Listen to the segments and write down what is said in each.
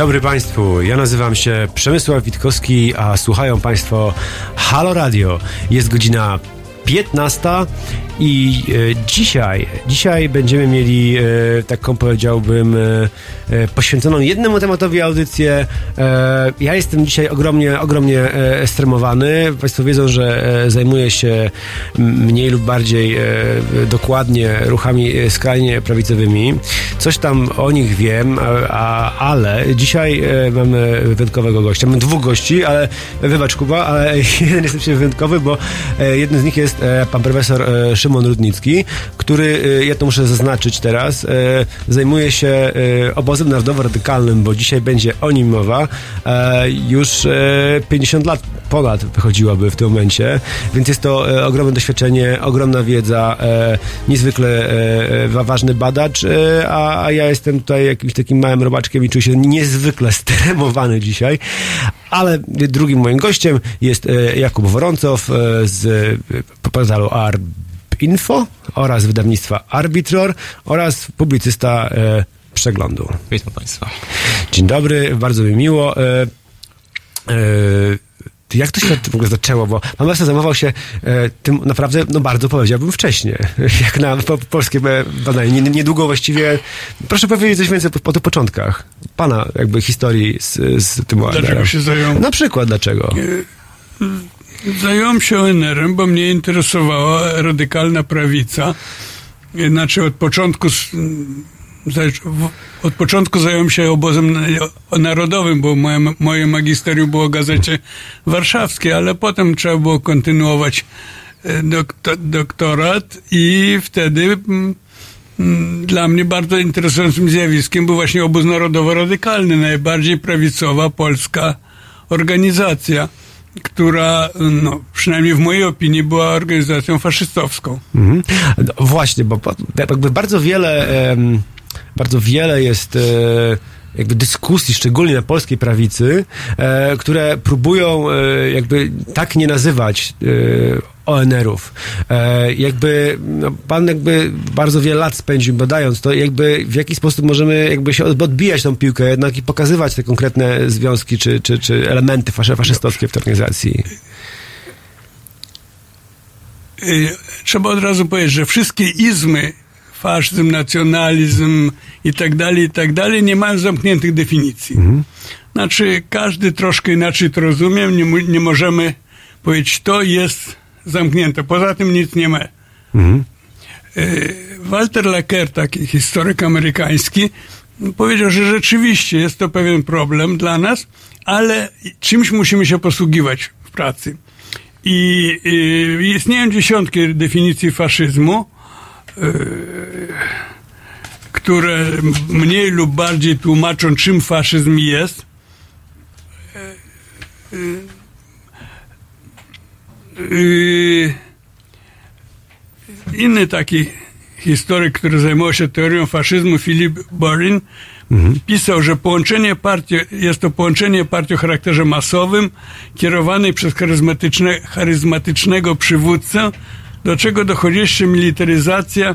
Dobry Państwu, ja nazywam się Przemysław Witkowski, a słuchają Państwo Halo Radio. Jest godzina 15 i e, dzisiaj, dzisiaj będziemy mieli e, taką powiedziałbym e, poświęconą jednemu tematowi audycję. Ja jestem dzisiaj ogromnie, ogromnie stremowany. Państwo wiedzą, że zajmuję się mniej lub bardziej dokładnie ruchami skrajnie prawicowymi. Coś tam o nich wiem, a, ale dzisiaj mamy wyjątkowego gościa. Mamy dwóch gości, ale wybacz Kuba, ale jeden jest oczywiście wyjątkowy, bo jednym z nich jest pan profesor e, Szymon Rudnicki, który, e, ja to muszę zaznaczyć teraz, e, zajmuje się e, obozem narodowo-radykalnym, bo dzisiaj będzie o nim mowa. E, już e, 50 lat ponad wychodziłaby w tym momencie, więc jest to e, ogromne doświadczenie, ogromna wiedza, e, niezwykle e, e, ważny badacz, e, a, ja jestem tutaj jakimś takim małym robaczkiem i czuję się niezwykle stremowany dzisiaj. Ale drugim moim gościem jest e, Jakub Woroncow e, z e, portalu Arb Info oraz wydawnictwa Arbitror oraz publicysta e, przeglądu. Witam Państwa. Dzień dobry, bardzo mi miło. E, e, jak to się w ogóle zaczęło? Bo pan Wesa zajmował się e, tym naprawdę, no bardzo powiedziałbym wcześnie, jak na po, polskie e, badanie. Nie- Niedługo właściwie. Proszę powiedzieć coś więcej po, po tych początkach. Pana jakby historii z, z tym Dlaczego się zajął? Na przykład dlaczego? Zająłem się ONR-em, bo mnie interesowała radykalna prawica. Znaczy od początku, od początku zająłem się obozem na- narodowym, bo moje, moje magisterium było w Gazecie Warszawskiej, ale potem trzeba było kontynuować e, dokto, doktorat i wtedy mm, mm, dla mnie bardzo interesującym zjawiskiem był właśnie obóz narodowo-radykalny, najbardziej prawicowa polska organizacja, która, no, przynajmniej w mojej opinii, była organizacją faszystowską. Mhm. No, właśnie, bo jakby bardzo wiele, bardzo wiele jest e, jakby dyskusji, szczególnie na polskiej prawicy, e, które próbują e, jakby tak nie nazywać e, ONR-ów. E, jakby no, pan jakby bardzo wiele lat spędził badając to, jakby w jaki sposób możemy jakby się od- odbijać tą piłkę jednak i pokazywać te konkretne związki czy, czy, czy elementy faszy, faszystowskie w tej organizacji. Y, Trzeba od razu powiedzieć, że wszystkie izmy, faszyzm, nacjonalizm i tak dalej, i tak dalej, nie mają zamkniętych definicji. Znaczy, każdy troszkę inaczej to rozumie, nie, nie możemy powiedzieć, to jest zamknięte. Poza tym nic nie ma. Mhm. Y, Walter Lacker, taki historyk amerykański, powiedział, że rzeczywiście jest to pewien problem dla nas, ale czymś musimy się posługiwać w pracy. I y, istnieją dziesiątki definicji faszyzmu, które m- mniej lub bardziej tłumaczą, czym faszyzm jest. Y, y, inny taki historyk, który zajmował się teorią faszyzmu, Philip Borin, pisał, że połączenie partii, jest to połączenie partii o charakterze masowym, kierowanej przez charyzmatyczne, charyzmatycznego przywódcę, do czego dochodzi jeszcze militaryzacja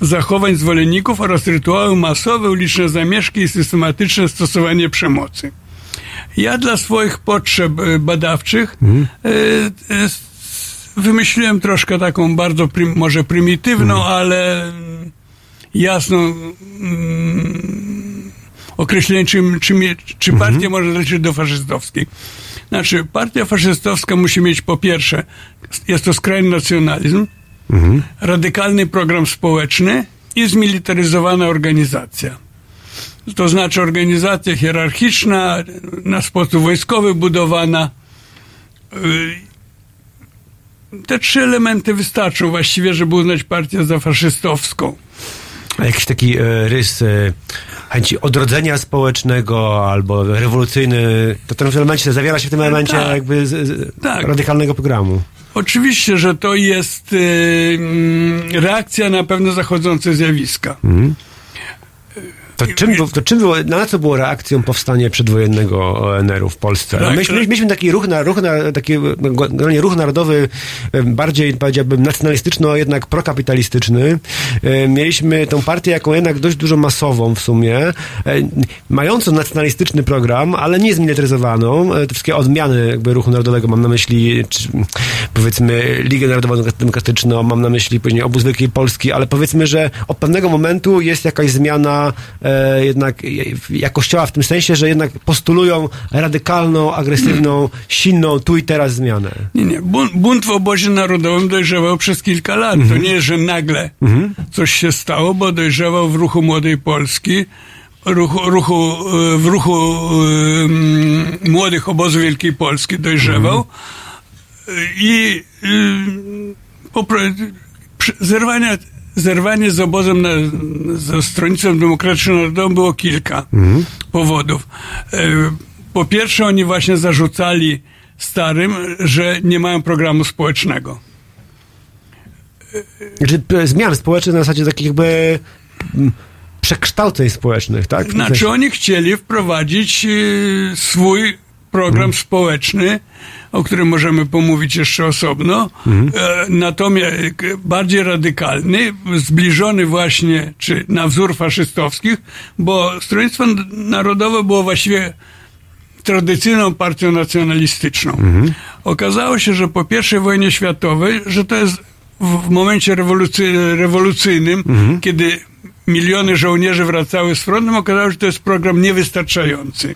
zachowań zwolenników oraz rytuały masowe, uliczne zamieszki i systematyczne stosowanie przemocy. Ja dla swoich potrzeb e, badawczych e, e, s- wymyśliłem troszkę taką bardzo prim, może prymitywną, ale mm, jasną mm, określenie, czym, czym, czy partia może należeć do faszystowskiej. Znaczy, partia faszystowska musi mieć po pierwsze, jest to skrajny nacjonalizm, radykalny program społeczny i zmilitaryzowana organizacja. To znaczy organizacja hierarchiczna, na sposób wojskowy budowana. Y, Te trzy elementy wystarczą właściwie, żeby uznać partię za faszystowską. A jakiś taki e, rys e, chęci odrodzenia społecznego albo rewolucyjny, to ten w elemencie zawiera się w tym elemencie tak. jakby z, z, Tak. radykalnego programu. Oczywiście, że to jest y, mm, reakcja na pewne zachodzące zjawiska. To czym, to czym było, na co było reakcją powstania przedwojennego ONR-u w Polsce? No, myśmy, myśmy taki ruch, na, ruch, na, taki ruch narodowy bardziej powiedziałbym nacjonalistyczno, jednak prokapitalistyczny. Mieliśmy tą partię jako jednak dość dużo masową w sumie, mającą nacjonalistyczny program, ale nie zmilitaryzowaną. Te wszystkie odmiany jakby ruchu narodowego, mam na myśli czy, powiedzmy Ligę Narodową Demokratyczną, mam na myśli później Obóz Wielkiej Polski, ale powiedzmy, że od pewnego momentu jest jakaś zmiana jednak jakościowa w tym sensie, że jednak postulują radykalną, agresywną, silną tu i teraz zmianę. Nie, nie. Bunt w obozie narodowym dojrzewał przez kilka lat. Mhm. To nie jest, że nagle mhm. coś się stało, bo dojrzewał w ruchu Młodej Polski, ruchu, ruchu, e, w ruchu um, młodych obozu Wielkiej Polski dojrzewał mhm. i um, zerwania zerwanie z obozem, na, ze Stronnictwem Demokratycznym Narodowym było kilka mhm. powodów. E, po pierwsze, oni właśnie zarzucali starym, że nie mają programu społecznego. Znaczy zmian społecznych na zasadzie takich jakby przekształceń społecznych, tak? Znaczy oni chcieli wprowadzić e, swój program mhm. społeczny, o którym możemy pomówić jeszcze osobno, mhm. natomiast bardziej radykalny, zbliżony właśnie, czy na wzór faszystowskich, bo Stronnictwo Narodowe było właściwie tradycyjną partią nacjonalistyczną. Mhm. Okazało się, że po I wojnie światowej, że to jest w momencie rewolucy, rewolucyjnym, mhm. kiedy miliony żołnierzy wracały z frontem, okazało się, że to jest program niewystarczający.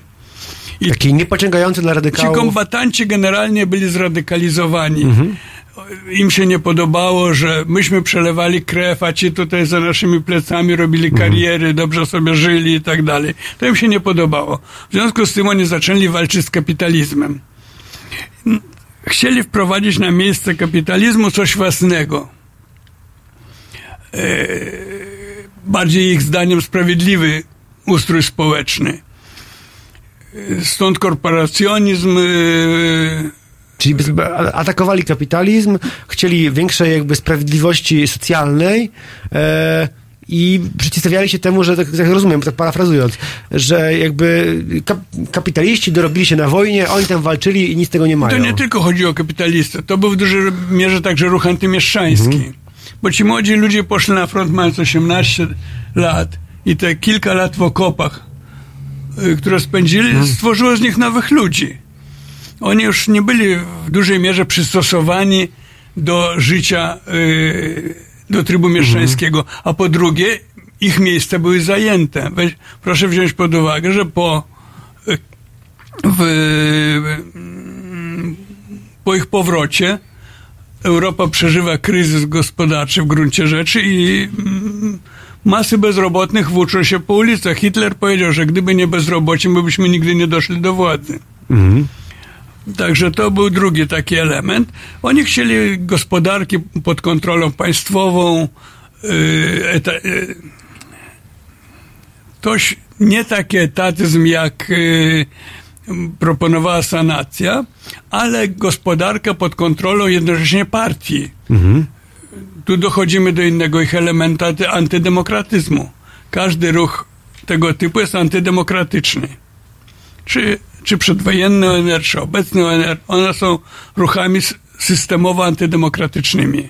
I Taki niepociągający dla radykałów. Ci kombatanci generalnie byli zradykalizowani. Mhm. Im się nie podobało, że myśmy przelewali krew, a ci tutaj za naszymi plecami robili mhm. kariery, dobrze sobie żyli i tak dalej. To im się nie podobało. W związku z tym oni zaczęli walczyć z kapitalizmem. Chcieli wprowadzić na miejsce kapitalizmu coś własnego. E, bardziej ich zdaniem sprawiedliwy ustrój społeczny. Stąd korporacjonizm. Y, Czyli atakowali kapitalizm, chcieli większej jakby sprawiedliwości socjalnej. E, i przeciwstawiali się temu, że tak, tak rozumiem, tak parafrazując, że jakby kap kapitaliści dorobili się na wojnie, oni tam walczyli i nic z tego nie mają. To nie tylko chodzi o kapitalistę, to był w dużej mierze także ruch antymieszczański. Mhm. Bo ci młodzi ludzie poszli na front mając 18 lat i te kilka lat w okopach które spędzili, hmm. stworzyło z nich nowych ludzi. Oni już nie byli w dużej mierze przystosowani do życia, y, do trybu mieszczańskiego, a po drugie, ich miejsca były zajęte. Weź, proszę wziąć pod uwagę, że po, y, w, po ich powrocie Europa przeżywa kryzys gospodarczy w gruncie rzeczy i mm, masy bezrobotnych włóczą się po ulicach. Hitler powiedział, że gdyby nie bezroboci, my byśmy nigdy nie doszli do władzy. Mhm. Także to był drugi taki element. Oni chcieli gospodarki pod kontrolą państwową, yy, yy, toś nie taki etatyzm jak yy, proponowała sanacja, ale gospodarka pod kontrolą jednocześnie partii. Mhm tu dochodzimy do innego ich elementu antydemokratyzmu. Każdy ruch tego typu jest antydemokratyczny. Czy, czy przedwojenny ONR, czy obecny ONR, one są ruchami systemowo antydemokratycznymi.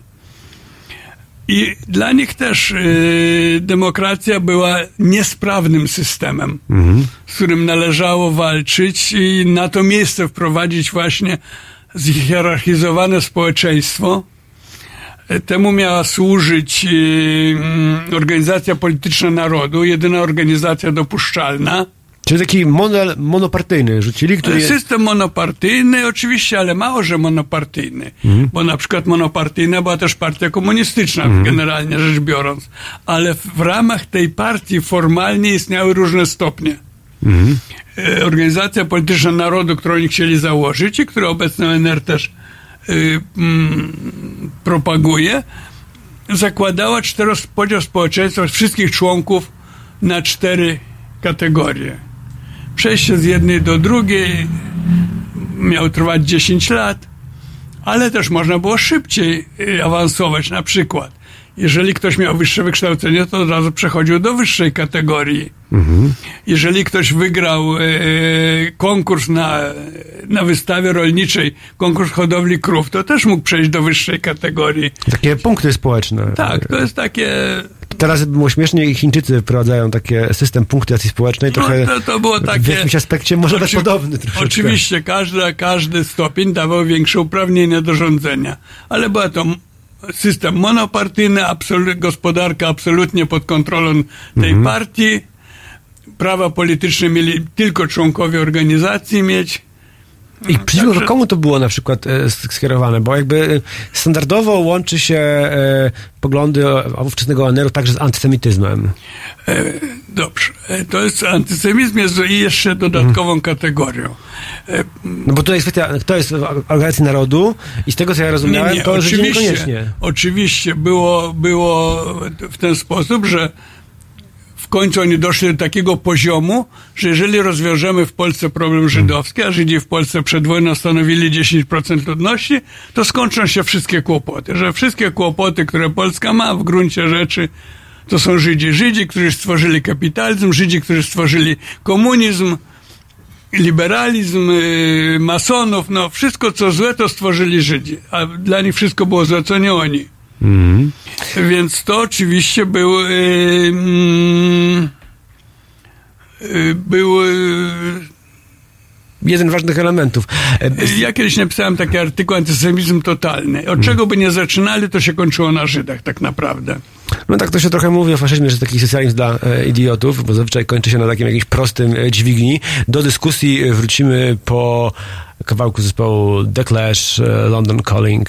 I dla nich też y, demokracja była niesprawnym systemem, mhm. z którym należało walczyć i na to miejsce wprowadzić właśnie zhierarchizowane społeczeństwo, Temu miała służyć y, mm, Organizacja Polityczna Narodu, jedyna organizacja dopuszczalna. Czyli taki model monopartyjny rzucili, który... System monopartyjny oczywiście, ale mało, że monopartyjny. Mhm. Bo na przykład monopartyjna była też partia komunistyczna, mhm. generalnie rzecz biorąc. Ale w ramach tej partii formalnie istniały różne stopnie. Mhm. E, Organizacja Polityczna Narodu, którą oni chcieli założyć i którą obecny ONR też Y, mm, propaguje, zakładała czteropodział społeczeństwa wszystkich członków na cztery kategorie. Przejście z jednej do drugiej miało trwać 10 lat, ale też można było szybciej y, awansować. Na przykład, jeżeli ktoś miał wyższe wykształcenie, to od razu przechodził do wyższej kategorii. Mhm. Jeżeli ktoś wygrał e, konkurs na, na wystawie rolniczej, konkurs hodowli krów, to też mógł przejść do wyższej kategorii. Takie punkty społeczne. Tak, to jest takie Teraz było śmiesznie Chińczycy wprowadzają takie system punktacji społecznej, no, trochę no, to, to było takie, w jakimś aspekcie może być podobny troszeczkę. Oczywiście, każdy, każdy stopień dawał większe uprawnienia do rządzenia, ale była to system monopartyjny, absolut, gospodarka absolutnie pod kontrolą tej mhm. partii, prawa polityczne mieli tylko członkowie organizacji mieć, i przeciwko Także... komu to było na przykład e, skierowane? Bo jakby standardowo łączy się e, poglądy ówczesnego ONR-u także z antysemityzmem. E, dobrze. E, to jest antysemizm jest jeszcze dodatkową hmm. kategorią. E, no bo jest kwestia, kto jest w Organizacji Narodu i z tego co ja rozumiałem, nie, nie, to oczywiście, niekoniecznie. Oczywiście było, było w ten sposób, że w końcu oni doszli do takiego poziomu, że jeżeli rozwiążemy w Polsce problem żydowski, a Żydzi w Polsce przed wojną stanowili 10% ludności, to skończą się wszystkie kłopoty. Że wszystkie kłopoty, które Polska ma w gruncie rzeczy, to są Żydzi. Żydzi, którzy stworzyli kapitalizm, Żydzi, którzy stworzyli komunizm, liberalizm, yy, masonów, no wszystko co złe to stworzyli Żydzi, a dla nich wszystko było złe, co nie oni. Mm. Więc to oczywiście był yy, yy, był jeden z ważnych elementów. Ja kiedyś napisałem taki artykuł antysemizm totalny. Od hmm. czego by nie zaczynali, to się kończyło na Żydach tak naprawdę. No tak to się trochę mówi o faszyzmie, że taki socjalizm dla e, idiotów, bo zazwyczaj kończy się na takim jakimś prostym e, dźwigni. Do dyskusji wrócimy po kawałku zespołu The Clash, e, London Calling.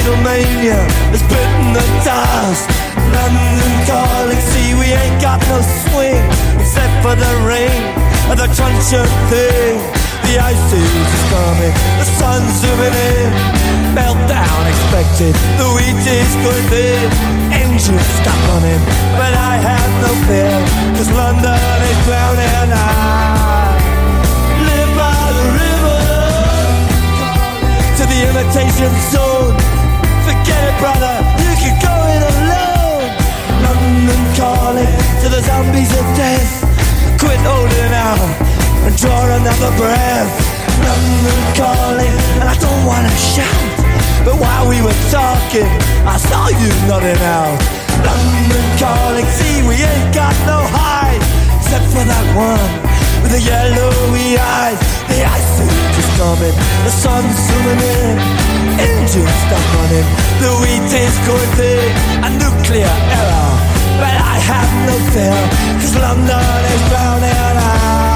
Beatlemania is bitten the dust. London calling, see we ain't got no swing except for the rain and the crunch of thing. The ice is coming, the sun's zooming in. Meltdown expected, the wheat is good in. Engines stop running, but I have no fear, cause London is drowning. I live by the river to the imitation zone brother, you can go it alone. London calling to the zombies of death. Quit holding out and draw another breath. London calling, and I don't wanna shout. But while we were talking, I saw you nodding out. London calling, see we ain't got no hide except for that one the yellowy eyes. The ice is coming, the sun's zooming in. Engines stop running. the wheat is going thick. A nuclear error, but I have no fear, cause London is drowning out.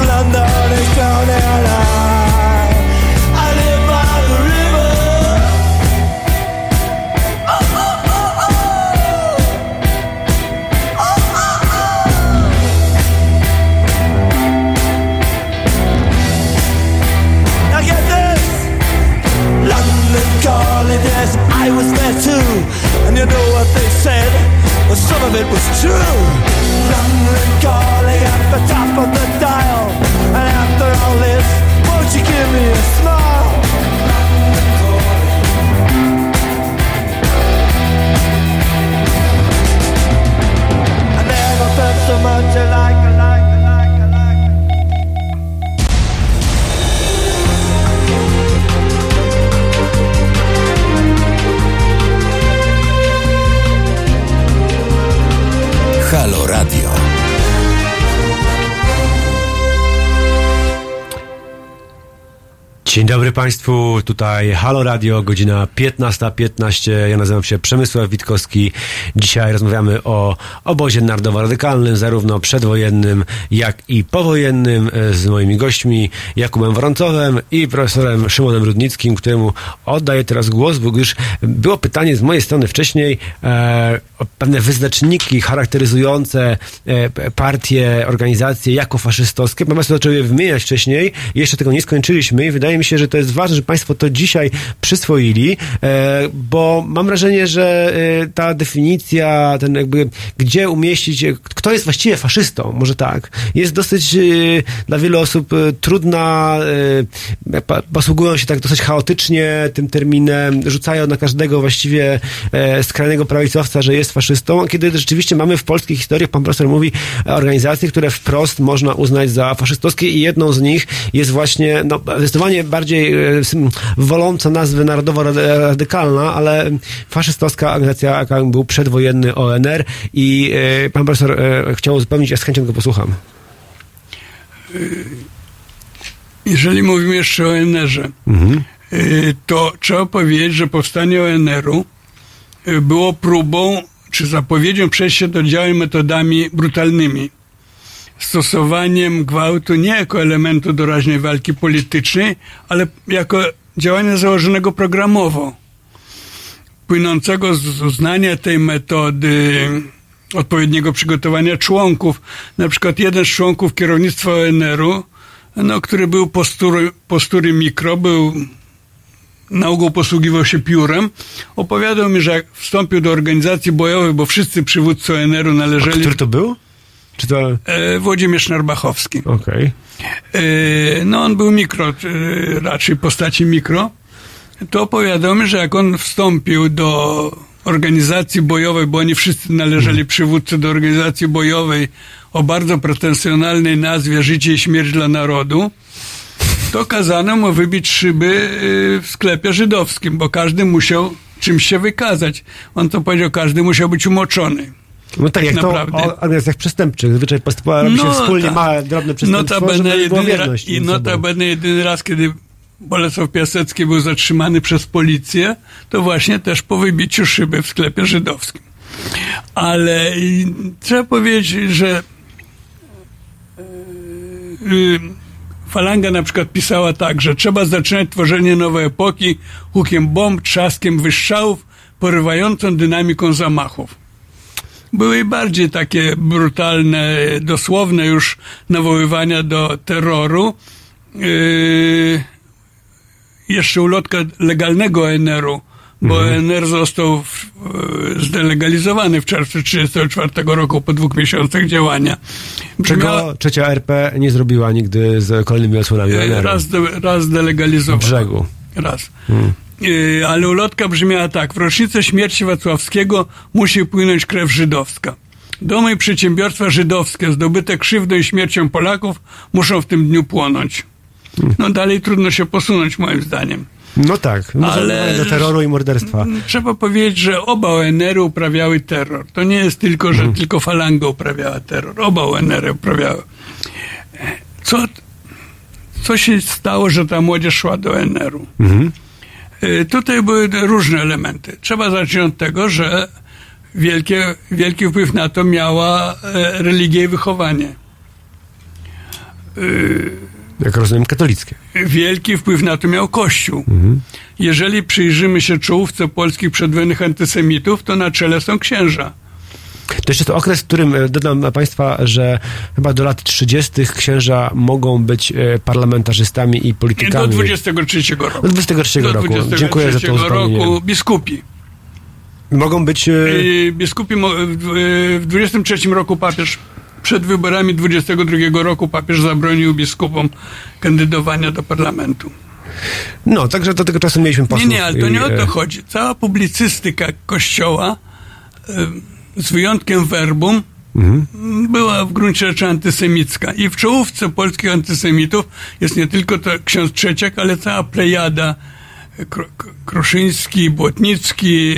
London is drowning Państwu, tutaj Halo Radio, godzina 15.15. 15. Ja nazywam się Przemysław Witkowski. Dzisiaj rozmawiamy o obozie narodowo-radykalnym, zarówno przedwojennym, jak i powojennym, e, z moimi gośćmi Jakubem Woroncowem i profesorem Szymonem Rudnickim, któremu oddaję teraz głos, bo już było pytanie z mojej strony wcześniej e, o pewne wyznaczniki charakteryzujące e, partie, organizacje jako faszystowskie. Państwo zaczęły je wymieniać wcześniej, jeszcze tego nie skończyliśmy i wydaje mi się, że to jest ważne, że Państwo to dzisiaj przyswoili, e, bo mam wrażenie, że e, ta definicja, ten jakby, gdzie umieścić, kto jest właściwie faszystą, może tak, jest dosyć e, dla wielu osób trudna, posługują się tak dosyć chaotycznie tym terminem, rzucają na każdego właściwie skrajnego prawicowca, że jest faszystą, kiedy rzeczywiście mamy w polskiej historii, pan profesor mówi, organizacje, które wprost można uznać za faszystowskie i jedną z nich jest właśnie, no, zdecydowanie bardziej e, woląca nazwy narodowo-radykalna, ale faszystowska organizacja, jaka był przedwojenny ONR i e, pan profesor e, chciał uzupełnić, ja z chęcią go posłucham. Jeżeli mówimy jeszcze o ONR-ze, mhm. to trzeba powiedzieć, że powstanie ONR-u było próbą czy zapowiedzią przejścia do działań metodami brutalnymi stosowaniem gwałtu nie jako elementu doraźnej walki politycznej, ale jako działania założonego programowo, płynącego z uznania tej metody odpowiedniego przygotowania członków. Na przykład jeden z członków kierownictwa ONR-u, no, który był postury, postury mikro, był na ogół posługiwał się piórem, opowiadał mi, że jak wstąpił do organizacji bojowej, bo wszyscy przywódcy ONR-u należeli... A który to był? Czy to... E, Włodzimierz Narbachowski. Okej. Okay. E, no on był mikro, e, raczej postaci mikro. To opowiadał mi, że jak on wstąpił do organizacji bojowej, bo oni wszyscy należeli hmm. przywódcy do organizacji bojowej o bardzo pretensjonalnej nazwie Życie i śmierć dla narodu, to kazano mu wybić szyby w sklepie żydowskim, bo każdy musiał czymś się wykazać. On to powiedział, każdy musiał być umoczony. No tak, jak naprawdę. to o organizacjach przestępczych. Zwyczaj postępowa robi no, się wspólnie ta, małe, drobne przestępstwo, notabene jedyny, wierność I notabene jedyny raz, kiedy Bolesław Piasecki był zatrzymany przez policję, to właśnie też po wybiciu szyby w sklepie żydowskim. Ale trzeba powiedzieć, że yy, Falanga na przykład pisała tak, że trzeba zaczynać tworzenie nowej epoki hukiem bomb, trzaskiem wystrzałów, porywającą dynamiką zamachów były bardziej takie brutalne, dosłowne już nawoływania do terroru. Yy, jeszcze ulotka legalnego ONR-u, bo mhm. ONR został w, zdelegalizowany w czerwcu 1934 roku po dwóch miesiącach działania. Czego trzecia RP nie zrobiła nigdy z kolejnymi odsłonami ONR-u? Raz, de, raz delegalizowała. W brzegu. Raz. Hmm. Yy, ale ulotka brzmiała tak. W rocznicę śmierci Wacławskiego musi płynąć krew żydowska. Domy i przedsiębiorstwa żydowskie zdobyte krzywdą i śmiercią Polaków muszą w tym dniu płonąć. No dalej trudno się posunąć moim zdaniem. No tak, ale do terroru i morderstwa. Trzeba powiedzieć, że oba ONR-y uprawiały terror. To nie jest tylko, że mhm. tylko falanga uprawiała terror. Oba ONR-y uprawiały. Co, co się stało, że ta młodzież szła do ONR-u? Mhm. Y, tutaj były różne elementy. Trzeba zacząć od tego, że wielkie, wielki wpływ na to miała e, religia i wychowanie. Y, Jak rozumiem, katolickie. Wielki wpływ na to miał Kościół. Mhm. Jeżeli przyjrzymy się czołówce polskich przedwojennych antysemitów, to na czele są księża. To jeszcze to okres, w którym e, dodam Państwa, że chyba do lat 30. księża mogą być e, parlamentarzystami i politykami. Do 23 roku. Do 23 do roku. 23 Dziękuję za to roku biskupi. Mogą być... E, biskupi w 23 roku papież przed wyborami 22 roku papież zabronił biskupom kandydowania do parlamentu. No, także do tego czasu mieliśmy posłów. Nie, nie, ale to nie o to chodzi. Cała publicystyka kościoła z wyjątkiem verbum, mhm. była w gruncie rzeczy antysemicka. I w czołówce polskich antysemitów jest nie tylko to ksiądz Trzeciak, ale cała plejada Kruszyński, Błotnicki,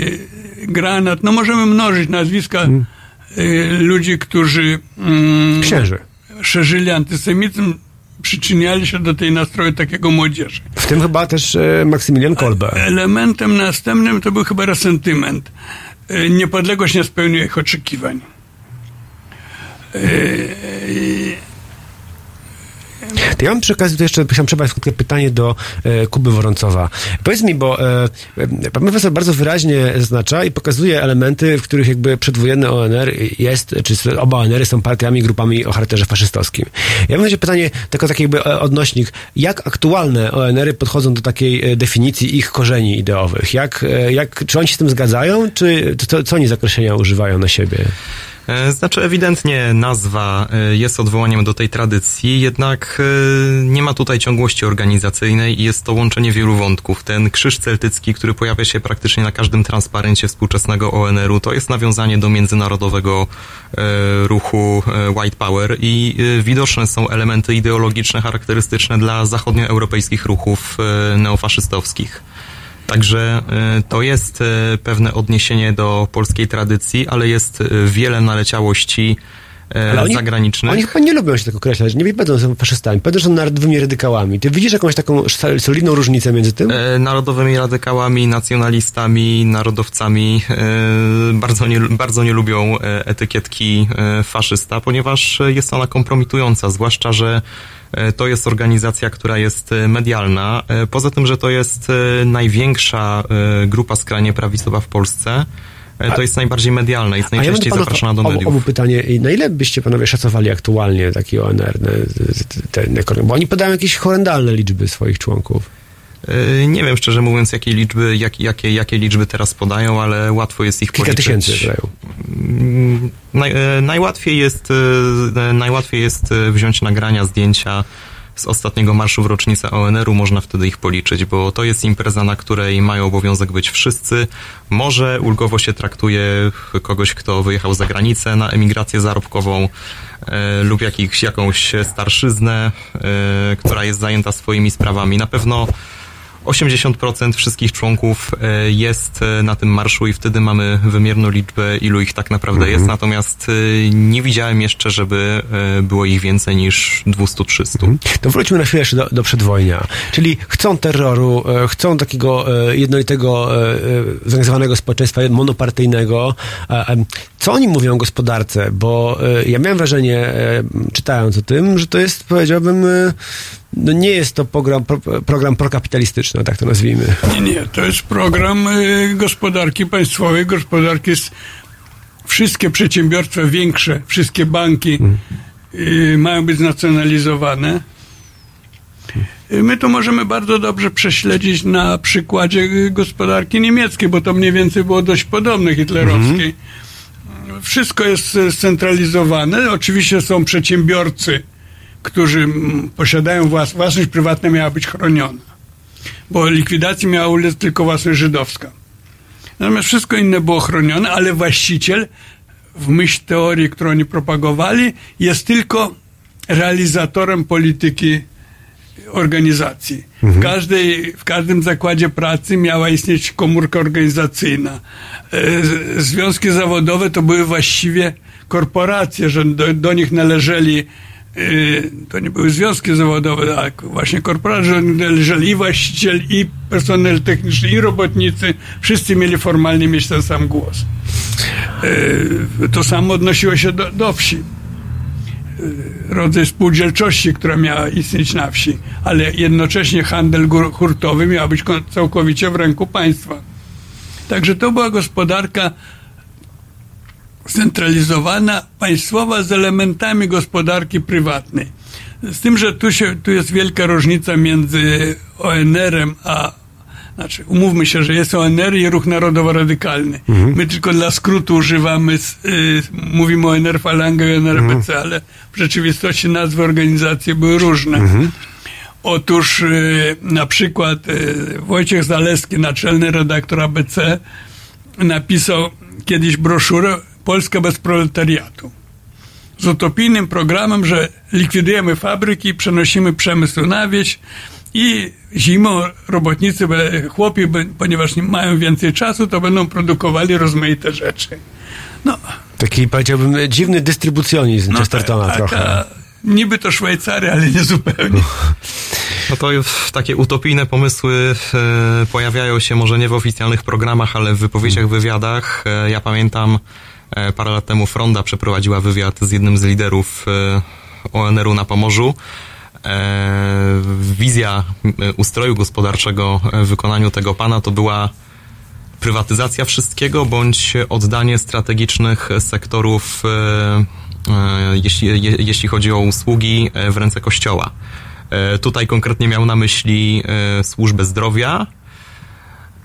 Granat. No możemy mnożyć nazwiska mhm. y, ludzi, którzy mm, Księży. szerzyli antysemityzm, przyczyniali się do tej nastroju takiego młodzieży. W tym chyba też e, Maksymilian Kolbe. Elementem następnym to był chyba resentyment. E, Niepodległość nie spełniła ich oczekiwań. To ja mam przy okazji tu jeszcze chciałem przebrać krótkie pytanie do e, Kuby Woroncowa. Powiedz mi, bo e, e, pan profesor bardzo wyraźnie zaznacza i pokazuje elementy, w których jakby przedwojenny ONR jest, czy oba ONR są partiami, grupami o charakterze faszystowskim. Ja mam pytanie, tylko taki jakby e, odnośnik, jak aktualne ONR-y podchodzą do takiej e, definicji ich korzeni ideowych? Jak, jak, czy oni się z tym zgadzają, czy co, co oni z określenia używają na siebie? E, Znaczy, ewidentnie nazwa e, jest odwołaniem do tej tradycji, jednak e, nie ma tutaj ciągłości organizacyjnej i jest to łączenie wielu wątków. Ten krzyż celtycki, który pojawia się praktycznie na każdym transparencie współczesnego ONR-u, to jest nawiązanie do międzynarodowego ruchu White Power i widoczne są elementy ideologiczne charakterystyczne dla zachodnioeuropejskich ruchów neofaszystowskich. Także e, to jest e, pewne odniesienie do polskiej tradycji, ale jest e, wiele naleciałości Ale oni- zagranicznych. Oni chyba nie lubią się tak określać, nie będą że są faszystami, będą, że są narodowymi radykałami. Ty widzisz jakąś taką solidną różnicę między tym? E, Narodowymi radykałami, nacjonalistami, narodowcami e, bardzo nie, bardzo nie lubią etykietki faszysta, ponieważ jest ona kompromitująca, zwłaszcza, że to jest organizacja, która jest e, medialna. E, Poza tym, że to jest e, największa e, grupa skrajnie prawicowa w Polsce, e, to jest najbardziej medialna, jest ja najczęściej panów zapraszana do mediów. obu pytanie, I na ile byście panowie szacowali aktualnie taki ONR, te, te, bo oni podają jakieś horrendalne liczby swoich członków. E, Nie wiem szczerze mówiąc, jakie liczby, jak, jakie, jakie liczby teraz podają, ale łatwo jest ich Kilka policzyć. tysięcy podają. Mm, Naj, e, najłatwiej, jest, e, najłatwiej jest e, wziąć nagrania, zdjęcia z ostatniego marszu w rocznicę ONR-u, można wtedy ich policzyć, bo to jest impreza, na której mają obowiązek być wszyscy. Może ulgowo się traktuje kogoś, kto wyjechał za granicę na emigrację zarobkową e, lub jakiś, jakąś starszyznę, e, która jest zajęta swoimi sprawami. Na pewno 80% wszystkich członków e, jest e, na tym marszu i wtedy mamy wymierną liczbę, ilu ich tak naprawdę jest. Natomiast e, nie widziałem jeszcze, żeby było ich więcej niż 200-300. To wróćmy na chwilę jeszcze do, do przedwojnia. Czyli chcą terroru, chcą takiego jednolitego, zorganizowanego społeczeństwa monopartyjnego. Co oni mówią o gospodarce? Bo ja miałem wrażenie, czytając o tym, że to jest, powiedziałbym, no nie jest to program, pro, program prokapitalistyczny, tak to nazwijmy. Nie, nie, to jest program y, gospodarki państwowej, gospodarki wszystkie przedsiębiorstwa większe, wszystkie banki y, mają być znacjonalizowane. Y, My to możemy bardzo dobrze prześledzić na przykładzie y, gospodarki niemieckiej, bo to mniej więcej było dość podobne hitlerowskiej. Wszystko jest y, scentralizowane. Oczywiście są przedsiębiorcy, którzy posiadają włas- własność prywatna miała być chroniona bo likwidacji miała ulec tylko własność żydowska. Natomiast wszystko inne było chronione, ale właściciel, w myśl teorii, którą oni propagowali, jest tylko realizatorem polityki organizacji. W, każdej, w każdym zakładzie pracy miała istnieć komórka organizacyjna. E, Związki zawodowe to były właściwie korporacje, że do, do nich należeli to nie były związki zawodowe, tak, właśnie korporacje, że należeli i właściciel, i personel techniczny, i robotnicy, wszyscy mieli formalnie mieć ten sam głos. E, To samo odnosiło się do, do wsi rodzaj spółdzielczości, która miała istnieć na wsi, ale jednocześnie handel hurtowy miał być całkowicie w ręku państwa. Także to była gospodarka centralizowana, państwowa z elementami gospodarki prywatnej. Z tym, że tu, się, tu jest wielka różnica między ONR-em a znaczy, umówmy się, że jest ONR i Ruch Narodowo-Radykalny. My tylko dla skrótu używamy, y, mówimy ONR Falanga i ONR-BC, ale w rzeczywistości nazwy organizacji były różne. Otóż y, na przykład y, Wojciech Zaleski, naczelny redaktor ABC, napisał kiedyś broszurę Polska bez proletariatu. Z utopijnym programem, że likwidujemy fabryki, przenosimy przemysł na wieś i zimą robotnicy, chłopi, ponieważ nie mają więcej czasu, to będą produkowali rozmaite rzeczy. No, Taki, powiedziałbym, dziwny dystrybucjonizm no Chestertona taka- trochę. Niby to Szwajcaria, ale nie zupełnie. No to takie utopijne pomysły e, pojawiają się może nie w oficjalnych programach, ale w wypowiedziach, wywiadach. E, ja pamiętam parę lat temu Fronda przeprowadziła wywiad z jednym z liderów e, ONR-u na Pomorzu. E, wizja e, ustroju gospodarczego w wykonaniu tego pana to była prywatyzacja wszystkiego bądź oddanie strategicznych sektorów, e, e, jeśli, je, jeśli chodzi o usługi, e, w ręce kościoła. E, Tutaj konkretnie miał na myśli e, służbę zdrowia.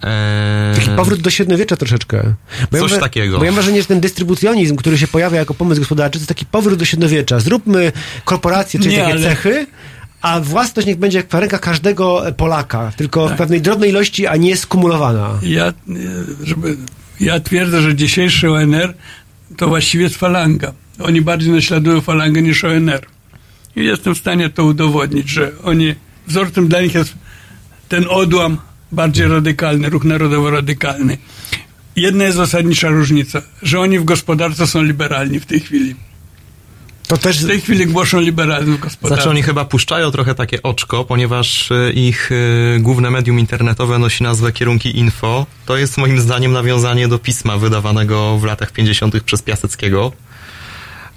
E, Taki powrót do średniowiecza troszeczkę. Bo Coś wra- takiego. Bo ja mam wrażenie, że ten dystrybucjonizm, który się pojawia jako pomysł gospodarczy, to jest taki powrót do średniowiecza. Zróbmy korporacje, czyli Nie, takie ale- cechy, a własność niech będzie w rękach każdego Polaka, tylko w pewnej drobnej ilości, a nie skumulowana. Ja, e, żeby, ja twierdzę, że dzisiejszy ONR to właściwie jest falanga. Oni bardziej naśladują falangę niż ONR. I jestem w stanie to udowodnić, że oni, wzorcem dla nich jest ten odłam bardziej radykalny, ruch narodowo-radykalny. Jedna jest zasadnicza różnica, że oni w gospodarce są liberalni w tej chwili. To też W tej chwili głoszą liberalizm w gospodarce. Znaczy oni chyba puszczają trochę takie oczko, ponieważ e, ich e, główne medium internetowe nosi nazwę Kierunki Info. To jest moim zdaniem nawiązanie do pisma wydawanego w latach 50. przez Piaseckiego.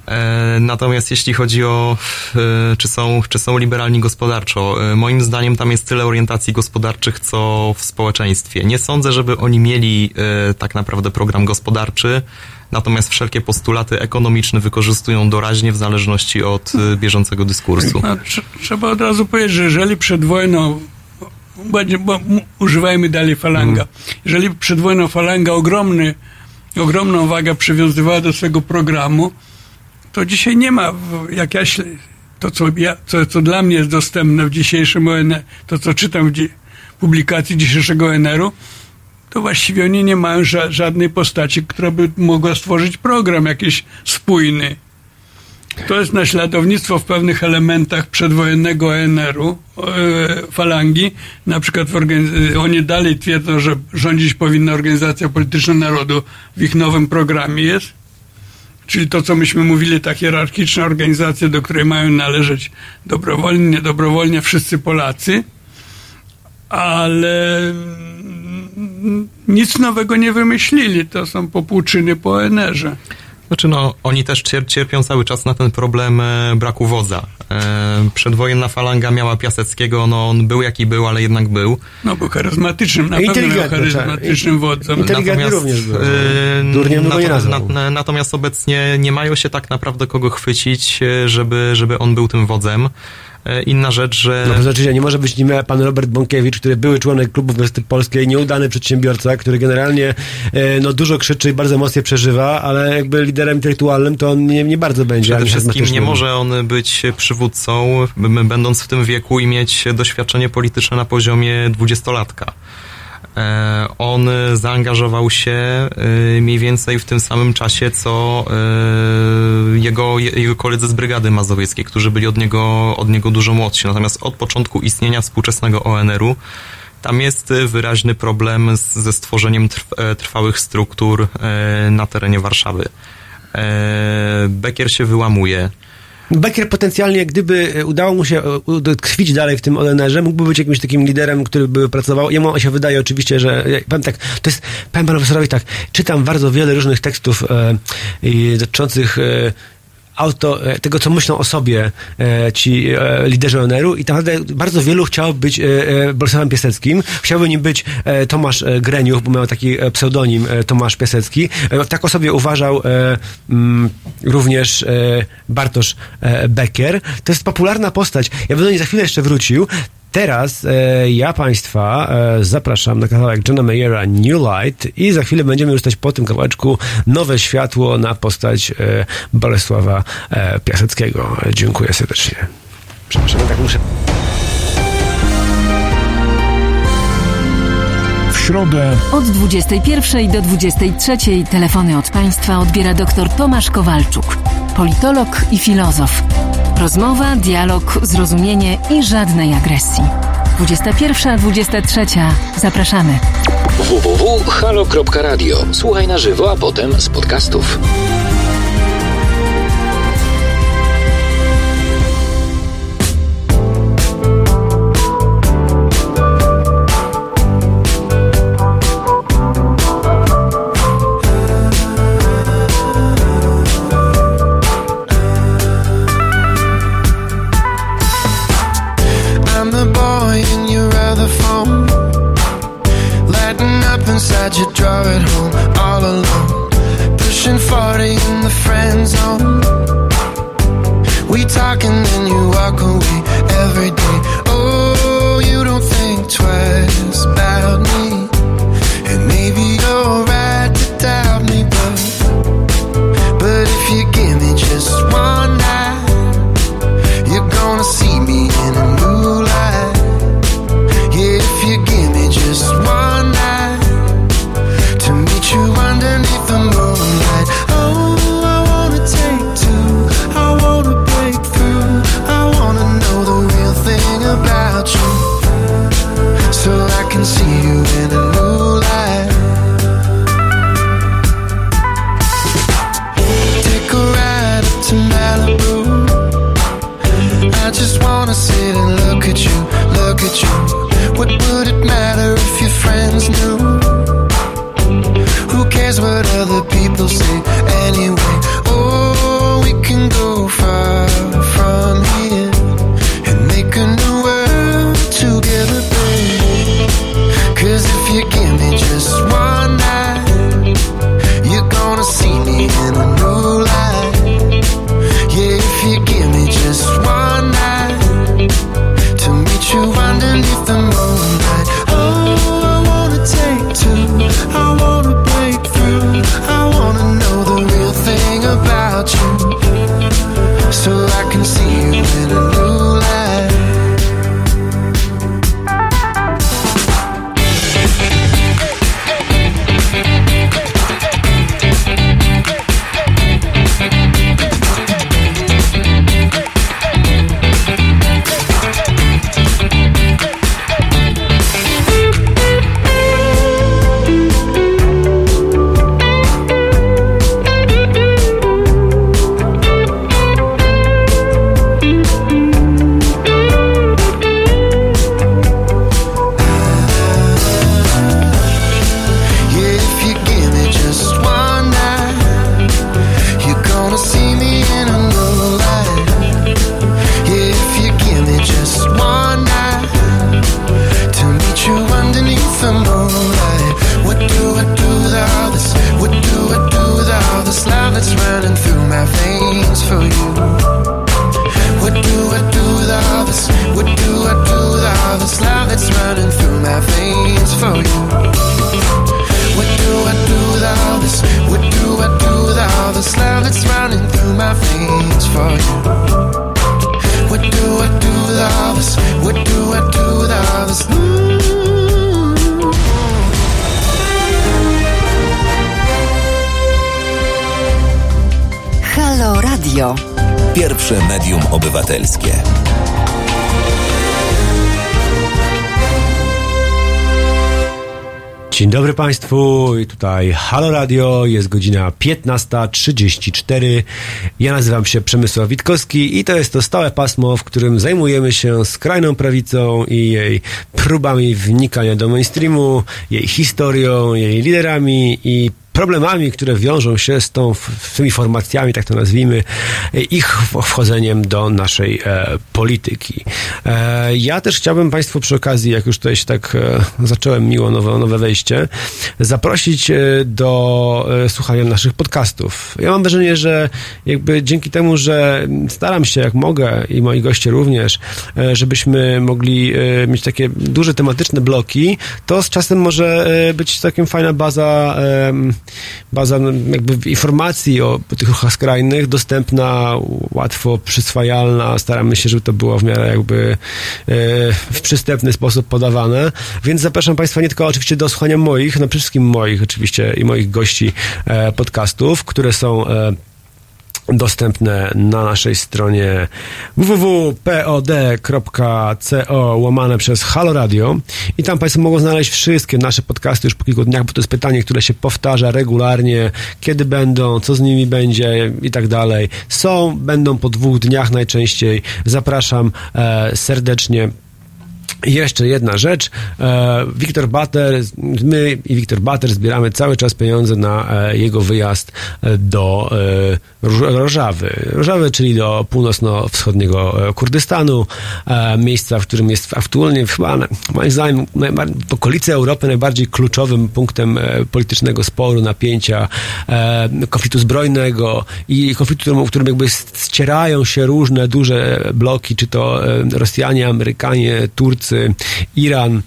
E, Natomiast jeśli chodzi o e, czy są, czy są liberalni gospodarczo, e, moim zdaniem tam jest tyle orientacji gospodarczych, co w społeczeństwie. Nie sądzę, żeby oni mieli tak naprawdę program gospodarczy, natomiast wszelkie postulaty ekonomiczne wykorzystują doraźnie w zależności od bieżącego dyskursu. No, tr- trzeba od razu powiedzieć, że jeżeli przed wojną, będzie, bo używajmy dalej falanga, Mhm. jeżeli przed wojną falanga ogromny, ogromną wagę przywiązywała do swego programu, to dzisiaj nie ma, jak ja to co, ja, co, co dla mnie jest dostępne w dzisiejszym ONR, to co czytam w publikacji dzisiejszego ONR-u, to właściwie oni nie mają ża- żadnej postaci, która by mogła stworzyć program jakiś spójny. To jest naśladownictwo w pewnych elementach przedwojennego ONR-u, e, falangi. Na przykład e, oni dalej twierdzą, że rządzić powinna organizacja polityczna narodu w ich nowym programie jest. Czyli to, co myśmy mówili, ta hierarchiczna organizacja, do której mają należeć dobrowolnie, niedobrowolnie wszyscy Polacy. Ale mm, nic nowego nie wymyślili. To są popłuczyny po ONR-ze. Znaczy no, oni też cier- cierpią cały czas na ten problem e, braku wodza. E, przedwojenna falanga miała Piaseckiego, no on był jaki był, ale jednak był. No, był charyzmatycznym, na pewno miał Inteligentny, charyzmatycznym tak. wodzem. Inteligentny również był. e, Durniem bym go nie nato- nazwał. na- natomiast obecnie nie mają się tak naprawdę kogo chwycić, żeby, żeby on był tym wodzem. E, Inna rzecz, że... No to znaczy, nie może być nim pan Robert Bąkiewicz, który były członek klubu Westy Polskiej, nieudany przedsiębiorca, który generalnie e, no, dużo krzyczy i bardzo mocno przeżywa, ale jakby liderem intelektualnym to on nie, nie bardzo będzie. Przede wszystkim nie może on być przywódcą, będąc w tym wieku i mieć doświadczenie polityczne na poziomie dwudziestolatka. E, On zaangażował się e, mniej więcej w tym samym czasie, co e, jego, jego koledzy z Brygady Mazowieckiej, którzy byli od niego, od niego dużo młodsi. Natomiast od początku istnienia współczesnego ONR-u tam jest wyraźny problem z, ze stworzeniem trw, trwałych struktur na terenie Warszawy. Bekier się wyłamuje. Becker potencjalnie, gdyby e, udało mu się e, tkwić dalej w tym ONR-ze, mógłby być jakimś takim liderem, który by pracował. Jemu się wydaje oczywiście, że ja powiem tak, to jest, powiem profesorowi tak, czytam bardzo wiele różnych tekstów e, dotyczących e, auto, e, tego, co myślą o sobie e, ci e, liderzy ONR-u i tak naprawdę bardzo wielu chciałoby być Bolesławem Piaseckim. Chciałby nim być Tomasz Greniuch, bo miał taki pseudonim Tomasz Piasecki. Tak o sobie uważał mm, również Bartosz Becker. To jest popularna postać. Ja bym do niej za chwilę jeszcze wrócił. Teraz e, ja Państwa e, zapraszam na kawałek Johna Mayera New Light i za chwilę będziemy już stać po tym kawałeczku nowe światło na postać e, Bolesława e, Piaseckiego. Dziękuję serdecznie. Przepraszam, tak muszę. W środę Od 21 do 23 telefony od Państwa odbiera dr Tomasz Kowalczuk, politolog i filozof. Rozmowa, dialog, zrozumienie i żadnej agresji. 21-23. Zapraszamy. www.halo.radio. Słuchaj na żywo, a potem z podcastów. Draw it home all alone? Pushing 40 in the friend zone. We talk and then you walk away medium obywatelskie. Dzień dobry Państwu, tutaj Halo Radio, jest godzina 15.34. Ja nazywam się Przemysław Witkowski i to jest to stałe pasmo, w którym zajmujemy się skrajną prawicą i jej próbami wnikania do mainstreamu, jej historią, jej liderami i problemami, które wiążą się z, tą, z tymi formacjami, tak to nazwijmy, ich wchodzeniem do naszej e, polityki. E, ja też chciałbym Państwu przy okazji, jak już tutaj się tak e, zacząłem miło nowe, nowe wejście, zaprosić e, do e, słuchania naszych podcastów. Ja mam wrażenie, że jakby dzięki temu, że staram się jak mogę i moi goście również, e, żebyśmy mogli mieć takie duże tematyczne bloki, to z czasem może być całkiem fajna baza baza no, jakby informacji o tych ruchach skrajnych, dostępna, łatwo przyswajalna. Staramy się, żeby to było w miarę jakby e, w przystępny sposób podawane. Więc zapraszam Państwa nie tylko oczywiście do słuchania moich, no przede wszystkim moich oczywiście i moich gości e, podcastów, które są e, dostępne na naszej stronie www.pod.co łamane przez Halo Radio i tam Państwo mogą znaleźć wszystkie nasze podcasty już po kilku dniach, bo to jest pytanie, które się powtarza regularnie, kiedy będą, co z nimi będzie i tak dalej. Są, będą po dwóch dniach najczęściej. Zapraszam e, serdecznie Jeszcze jedna rzecz. E, Wiktor Bater, my i Wiktor Bater zbieramy cały czas pieniądze na e, jego wyjazd e, do Rożawy. Rożawy, czyli do północno-wschodniego Kurdystanu, miejsca, w którym jest aktualnie chyba, moim zdaniem, w okolicy Europy najbardziej kluczowym punktem politycznego sporu, napięcia, konfliktu zbrojnego i konfliktu, w którym, jakby ścierają się różne duże bloki, czy to Rosjanie, Amerykanie, Turcy, Iran.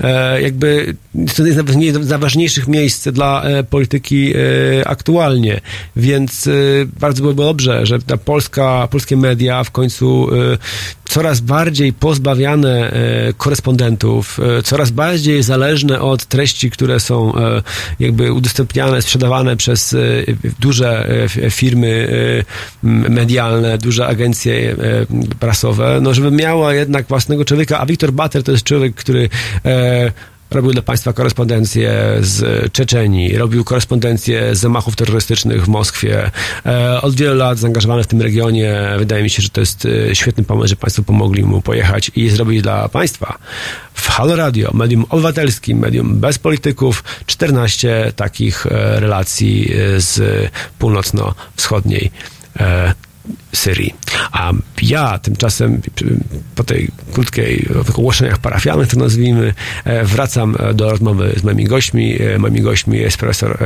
E, jakby to jest nawet nie z najważniejszych miejsc dla e, polityki e, aktualnie, więc bardzo byłoby dobrze, że ta polska, polskie media w końcu coraz bardziej pozbawiane korespondentów, coraz bardziej zależne od treści, które są jakby udostępniane, sprzedawane przez duże firmy medialne, duże agencje prasowe, no żeby miała jednak własnego człowieka, a Wiktor Bater to jest człowiek, który robił dla państwa korespondencję z Czeczenii, robił korespondencję z zamachów terrorystycznych w Moskwie. E, od wielu lat zaangażowany w tym regionie. Wydaje mi się, że to jest e, świetny pomysł, że państwo pomogli mu pojechać i zrobić dla państwa w Halo Radio, medium obywatelskim, medium bez polityków, 14 takich e, relacji e, z północno-wschodniej e, Syrii. A ja tymczasem po tej krótkiej ogłoszeniach parafialnych, to nazwijmy, e, wracam e, do rozmowy z moimi gośćmi. E, Moimi gośćmi jest profesor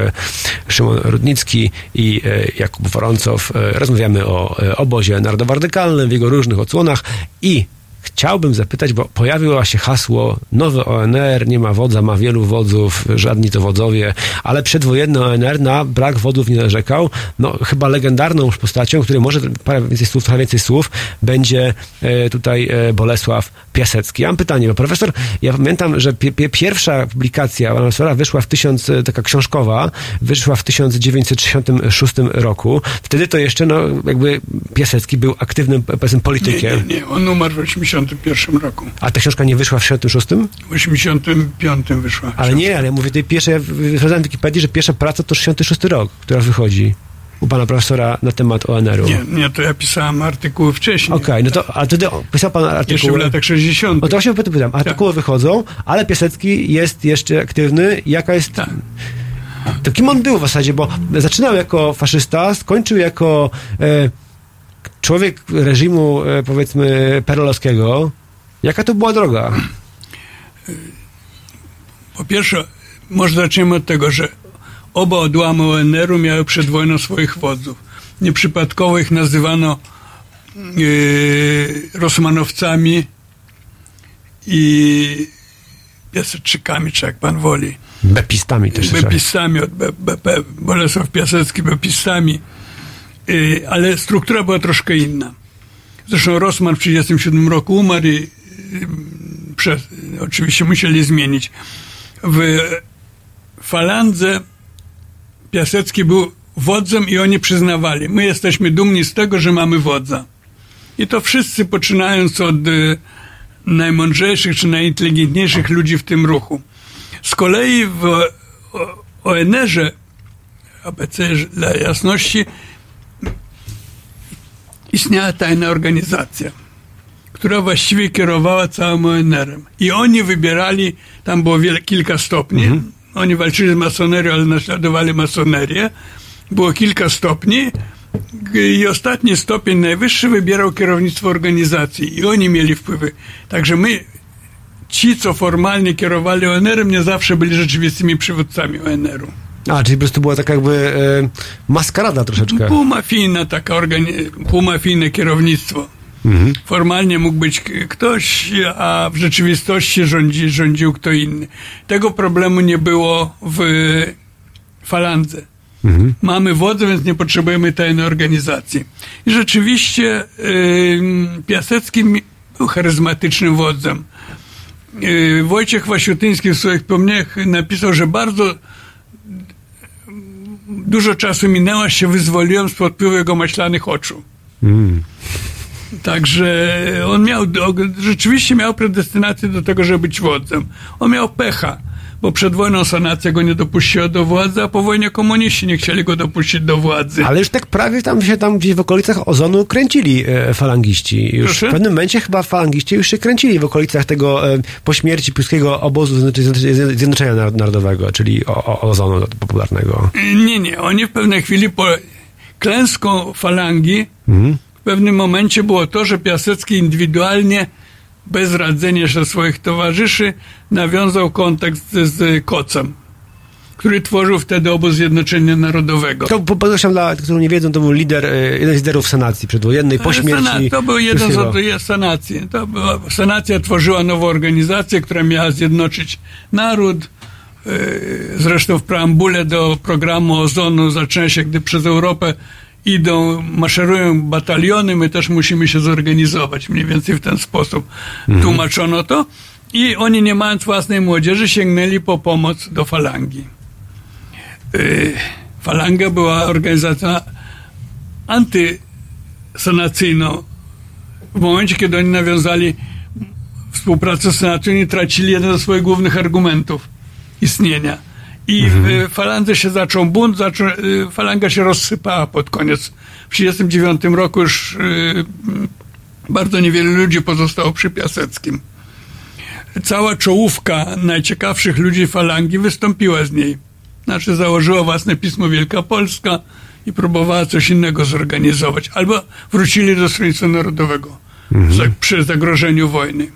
Szymon Rudnicki i Jakub Woroncow. Rozmawiamy o obozie narodowo-radykalnym w jego różnych odsłonach i Chciałbym zapytać, bo pojawiło się hasło nowy ONR, nie ma wodza, ma wielu wodzów, żadni to wodzowie, ale przedwojenny ONR na brak wodzów nie narzekał. No, chyba legendarną już postacią, której może parę więcej słów, trochę więcej słów, będzie e, tutaj e, Bolesław Piasecki. Ja mam pytanie, bo profesor, ja pamiętam, że pie, pie, pierwsza publikacja profesora wyszła w tysiąc, e, taka książkowa, wyszła w 1966 roku. Wtedy to jeszcze, no, jakby Piasecki był aktywnym, powiedzmy, Nie, politykiem. nie, nie. On umarł w 81 roku. A ta książka nie wyszła w 66? W 85 wyszła. Ale nie, ale ja mówię tej pierwszej, ja w Wikipedii, że pierwsza praca to 66 rok, która wychodzi u pana profesora na temat ONR-u. Nie, nie, to ja pisałem artykuły wcześniej. Okej, no to, a wtedy pisał pan Jeszcze w artykuły. latach 60. No to właśnie pytam, artykuły wychodzą, ale Piasecki jest jeszcze aktywny. Jaka jest... Tak. To kim on był w zasadzie, bo zaczynał jako faszysta, skończył jako e, człowiek reżimu, e, powiedzmy, perelowskiego. Jaka to była droga? Po pierwsze, może zaczniemy od tego, że oba odłamy ONR-u miały przed wojną swoich wodzów. Nieprzypadkowo ich nazywano yy, Rosmanowcami i Piaseczykami, czy jak pan woli. Bepistami też. Bepistami, od B, B, B, Bolesław Piasecki, Bepistami, ale struktura była troszkę inna. Zresztą Rosman w 1937 roku umarł i yy, przez, oczywiście musieli zmienić. W falandze Piasecki był wodzem i oni przyznawali. My jesteśmy dumni z tego, że mamy wodza. I to wszyscy, poczynając od y, najmądrzejszych czy najinteligentniejszych ludzi w tym ruchu. Z kolei w ONR-ze, ABC dla jasności, istniała tajna organizacja, która właściwie kierowała całym ONR-em. I oni wybierali, tam było wiele, kilka stopni, oni walczyli z masonerią, ale naśladowali masonerię. Było kilka stopni i ostatni stopień najwyższy wybierał kierownictwo organizacji i oni mieli wpływy. Także my, ci, co formalnie kierowali ONR-em, nie zawsze byli rzeczywistymi przywódcami ONR-u. A, czyli po prostu była taka jakby e, maskarada troszeczkę. Półmafijne taka organi- półmafijne kierownictwo. Formalnie mógł być ktoś, a w rzeczywistości rządzi, rządził kto inny. Tego problemu nie było w falandze. Mamy wodę, więc nie potrzebujemy tajnej organizacji. I rzeczywiście Piasecki był charyzmatycznym wodzem. Yy, Wojciech Wasiutyński w swoich wspomnieniach napisał, że bardzo dużo czasu minęło, aż się wyzwoliłem spod wpływu jego maślanych oczu. Także on miał, rzeczywiście miał predestynację do tego, żeby być wodzem. On miał pecha, bo przed wojną sanacja go nie dopuściła do władzy, a po wojnie komuniści nie chcieli go dopuścić do władzy. Ale już tak prawie tam się tam gdzieś w okolicach ozonu kręcili e, falangiści. Już Proszę? w pewnym momencie chyba falangiści już się kręcili w okolicach tego e, po śmierci Piłskiego Obozu Zjednoczenia- Zjednoczenia Nar- Narodowego, czyli o, o, ozonu popularnego. Nie, nie. Oni w pewnej chwili po klęską falangi w pewnym momencie było to, że Piasecki indywidualnie, bez radzenia się swoich towarzyszy, nawiązał kontakt z, z Kocem, który tworzył wtedy obóz Zjednoczenia Narodowego. To po- podkreślam dla tych, którzy nie wiedzą, to był lider, e, jeden z liderów sanacji przedwojennej po śmierci Senat, to był jeden z sanacji. To była, sanacja tworzyła nową organizację, która miała zjednoczyć naród. Yy, Zresztą w preambule do programu Ozonu zaczyna się, gdy przez Europę idą, maszerują bataliony, my też musimy się zorganizować. Mniej więcej w ten sposób tłumaczono to. I oni, nie mając własnej młodzieży, sięgnęli po pomoc do falangi. Yy, Falanga była organizacją antysanacyjną. W momencie, kiedy oni nawiązali współpracę z Senatu, oni tracili jeden ze swoich głównych argumentów istnienia. I w y, falandze się zaczął bunt, zaczął, y, falanga się rozsypała pod koniec. W 1939 roku już y, bardzo niewiele ludzi pozostało przy Piaseckim. Cała czołówka najciekawszych ludzi falangi wystąpiła z niej. Znaczy założyła własne pismo Wielkopolska i próbowała coś innego zorganizować. Albo wrócili do Stronnictwa Narodowego za, przy zagrożeniu wojny.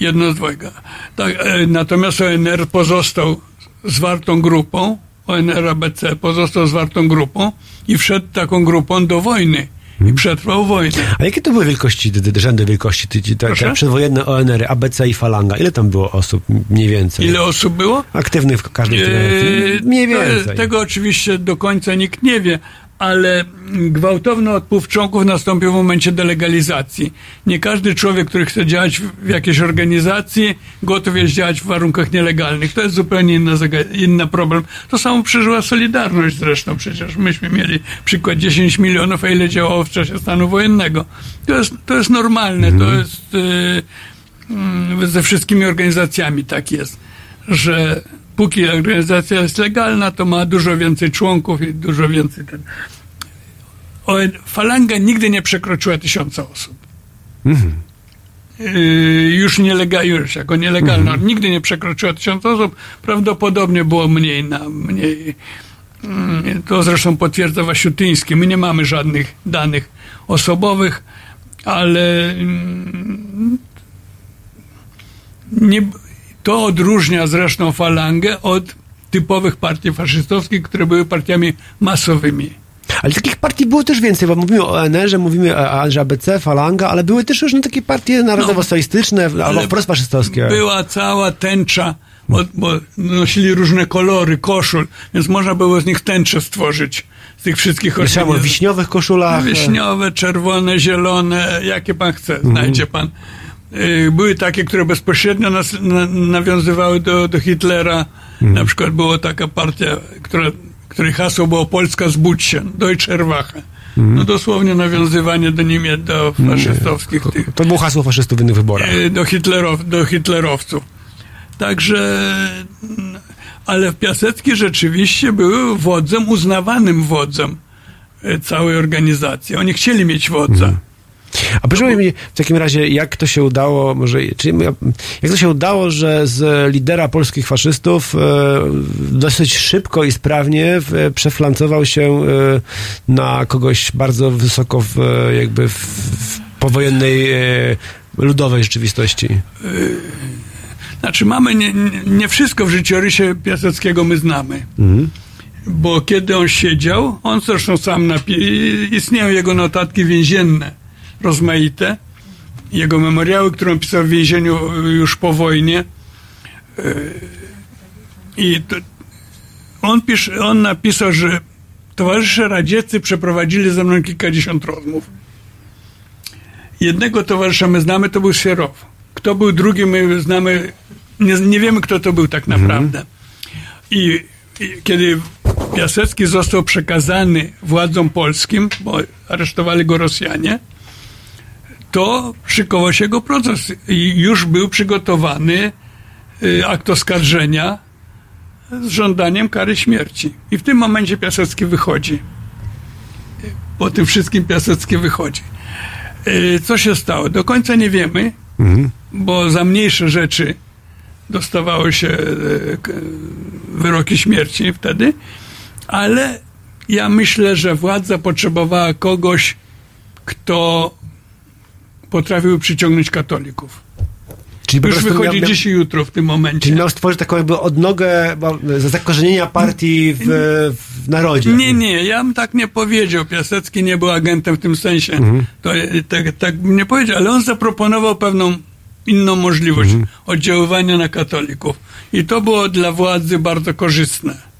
Jedno z dwojga. Tak, e, natomiast ONR pozostał zwartą grupą, ONR ABC pozostał zwartą grupą i wszedł taką grupą do wojny. I przetrwał wojnę. A jakie to były wielkości, rzędy wielkości, te, te, te przedwojenne ONR, ABC i Falanga? Ile tam było osób mniej więcej? Ile osób było? Aktywnych w każdej z tych Eee? Mniej to- więcej. Tego oczywiście do końca nikt nie wie, ale gwałtowny odpływ członków nastąpił w momencie delegalizacji. Nie każdy człowiek, który chce działać w- jakiejś organizacji, gotów jest działać w warunkach nielegalnych. To jest zupełnie inny, inny problem. To samo przeżyła Solidarność zresztą. Przecież myśmy mieli przykład 10 milionów, a ile działało w czasie stanu wojennego. To jest, to jest normalne. To jest... y, mm, ze wszystkimi organizacjami tak jest, że póki organizacja jest legalna, to ma dużo więcej członków i dużo więcej ten. Falanga nigdy nie przekroczyła tysiąca osób. Yy, już nielegalnie, już jako nielegalna, nigdy nie przekroczyła tysiąca osób, prawdopodobnie było mniej na mniej. Mm, To zresztą potwierdza Wasiutyński. My nie mamy żadnych danych osobowych, ale mm, nie, to odróżnia zresztą falangę od typowych partii faszystowskich, które były partiami masowymi. Ale takich partii było też więcej, bo mówimy o ONR-ze, mówimy o o ABC, Falanga, ale były też różne takie partie narodowo-socjalistyczne albo wprost faszystowskie. Była cała tęcza, bo, bo nosili różne kolory koszul, więc można było z nich tęczę stworzyć, z tych wszystkich organizacji. wiśniowych koszulach. Wiśniowe, czerwone, zielone, jakie pan chce, Mhm. znajdzie pan. Y, Były takie, które bezpośrednio nas, na, nawiązywały do, do Hitlera. Mhm. Na przykład była taka partia, która, której hasło było Polska zbudź się, Deutsche Erwache. Mhm. No dosłownie nawiązywanie do Niemiec, do faszystowskich tych To było hasło faszystów w innych wyborach. e, do, hitlerow, do hitlerowców. Także, mm, ale Piasecki rzeczywiście był wodzem, uznawanym wodzem e, całej organizacji. Oni chcieli mieć wodza. A proszę mi w takim razie, jak to się udało, może, czy, jak to się udało, że z lidera polskich faszystów e, dosyć szybko i sprawnie w, przeflancował się e, na kogoś bardzo wysoko w, e, jakby w, w powojennej e, ludowej rzeczywistości. Znaczy mamy, nie, nie- wszystko w życiorysie Piaseckiego my znamy. Bo kiedy on siedział, on zresztą sam napi- istnieją jego notatki więzienne, rozmaite, jego memoriały, które on pisał w więzieniu już po wojnie. Yy, I to, on, pisze, on napisał, że towarzysze radzieccy przeprowadzili ze mną kilkadziesiąt rozmów. Jednego towarzysza my znamy, to był Sierow. Kto był drugi, my znamy, nie, nie wiemy, kto to był tak naprawdę. I, I kiedy Piasecki został przekazany władzom polskim, bo aresztowali go Rosjanie, to szykował się jego proces i już był przygotowany y, akt oskarżenia z żądaniem kary śmierci. I w tym momencie Piasecki wychodzi. Po tym wszystkim Piasecki wychodzi. Y, Co się stało? Do końca nie wiemy, bo za mniejsze rzeczy dostawało się k- wyroki śmierci wtedy, ale ja myślę, że władza potrzebowała kogoś, kto potrafił przyciągnąć katolików. Czyli Już wychodzi miał, dziś i jutro w tym momencie. czyli miał stworzyć taką jakby odnogę zakorzenienia partii w, w narodzie. Nie, nie, ja bym tak nie powiedział. Piasecki nie był agentem w tym sensie. Mhm. To, tak, tak bym nie powiedział, ale on zaproponował pewną inną możliwość Mhm. oddziaływania na katolików. I to było dla władzy bardzo korzystne.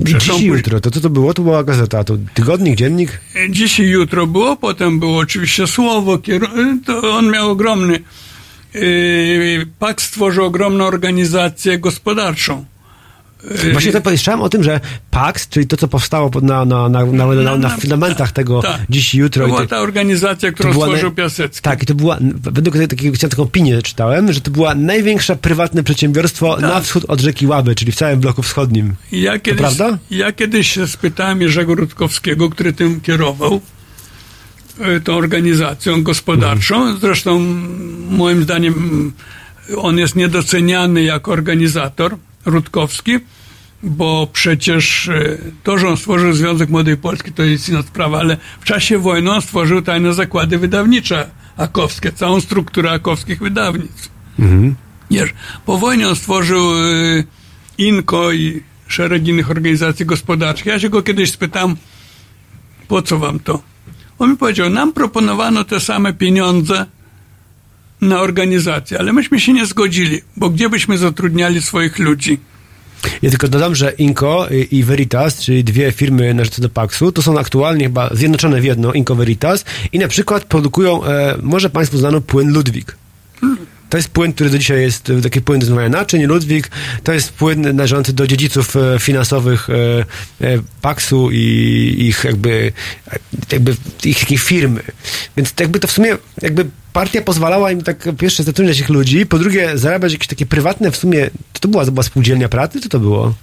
Dziś i jutro. To co to było? To była gazeta. To tygodnik, dziennik? Dziś i jutro było, potem było oczywiście słowo, kieru- to on miał ogromny. Yy, PAK stworzył ogromną organizację gospodarczą. Yy, Właśnie to powiedziałem o tym, że PAX, czyli to, co powstało na, na, na, na, na, na fundamentach tego tak. dziś jutro. To była tak- ta organizacja, którą stworzył Piasecki. Tak, i to była, według takiej taką opinię czytałem, że to była największe prywatne przedsiębiorstwo Tak. na wschód od rzeki Łaby, czyli w całym bloku wschodnim. Ja kiedyś, prawda? Ja kiedyś się spytałem Jerzego Rutkowskiego, który tym kierował, e, tą organizacją gospodarczą. Zresztą moim zdaniem on jest niedoceniany jako organizator, Rutkowski, bo przecież e, to, że on stworzył Związek Młodej Polski, to jest inna sprawa, ale w czasie wojny on stworzył tajne zakłady wydawnicze akowskie, całą strukturę akowskich wydawnictw. Wiesz, po wojnie on stworzył y, INKO i szereg innych organizacji gospodarczych. Ja się go kiedyś spytam, po co wam to? On mi powiedział, nam proponowano te same pieniądze na organizację, ale myśmy się nie zgodzili, bo gdzie byśmy zatrudniali swoich ludzi? Ja tylko dodam, że Inco i- Veritas, czyli dwie firmy należące do Paxu, to są aktualnie chyba zjednoczone w jedno, Inco Veritas, i na przykład produkują, e, może Państwu znano, płyn Ludwik. To jest płyn, który do dzisiaj jest e, taki płyn do naczyń, Ludwik. To jest płyn należący do dziedziców e, finansowych e, Paxu i ich jakby, jakby ich takiej firmy. Więc jakby to w sumie jakby partia pozwalała im tak po pierwsze zatrudniać ich ludzi, po drugie zarabiać jakieś takie prywatne w sumie, to, to była, to była spółdzielnia pracy, co to było?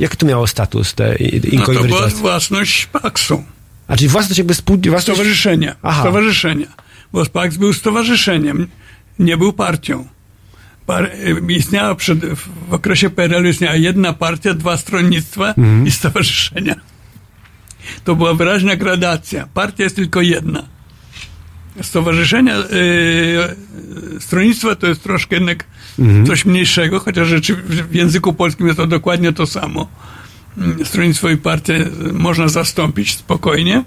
Jak to miało status, te i- No to była własność Paksu, A czyli własność jakby spół... własność... stowarzyszenia. Aha. Stowarzyszenia. Bo Paks był stowarzyszeniem, nie był partią. Par, istniała przed, w okresie PRL istniała jedna partia, dwa stronnictwa Mhm. i stowarzyszenia. To była wyraźna gradacja. Partia jest tylko jedna. Stowarzyszenia, y, y, stronnictwa to jest troszkę jednak Mhm. coś mniejszego, chociaż rzeczy, w języku polskim jest to dokładnie to samo. Mm, Stronnictwo i partię y, można zastąpić spokojnie,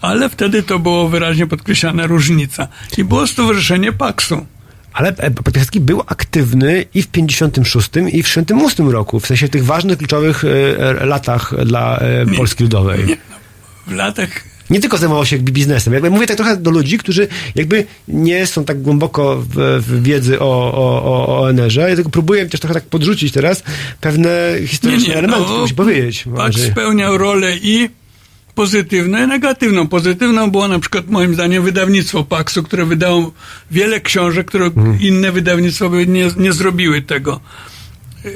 ale wtedy to było wyraźnie podkreślana różnica. I było Stowarzyszenie Paksu. Ale e, Piasecki był aktywny i w 56 i w 68 roku, w sensie tych ważnych, kluczowych e, latach dla e, Polski Ludowej. Nie, no, w latach Nie tylko zajmował się jakby biznesem. Jakby mówię tak trochę do ludzi, którzy jakby nie są tak głęboko w, w wiedzy o, o, o, o ONR-ze. Ja tylko próbuję też trochę tak podrzucić teraz pewne historyczne elementy, to musi powiedzieć. Pak spełniał rolę i pozytywną, i negatywną. Pozytywną było na przykład moim zdaniem wydawnictwo Paksu, które wydało wiele książek, które Mhm. inne wydawnictwa by nie, nie zrobiły tego. E,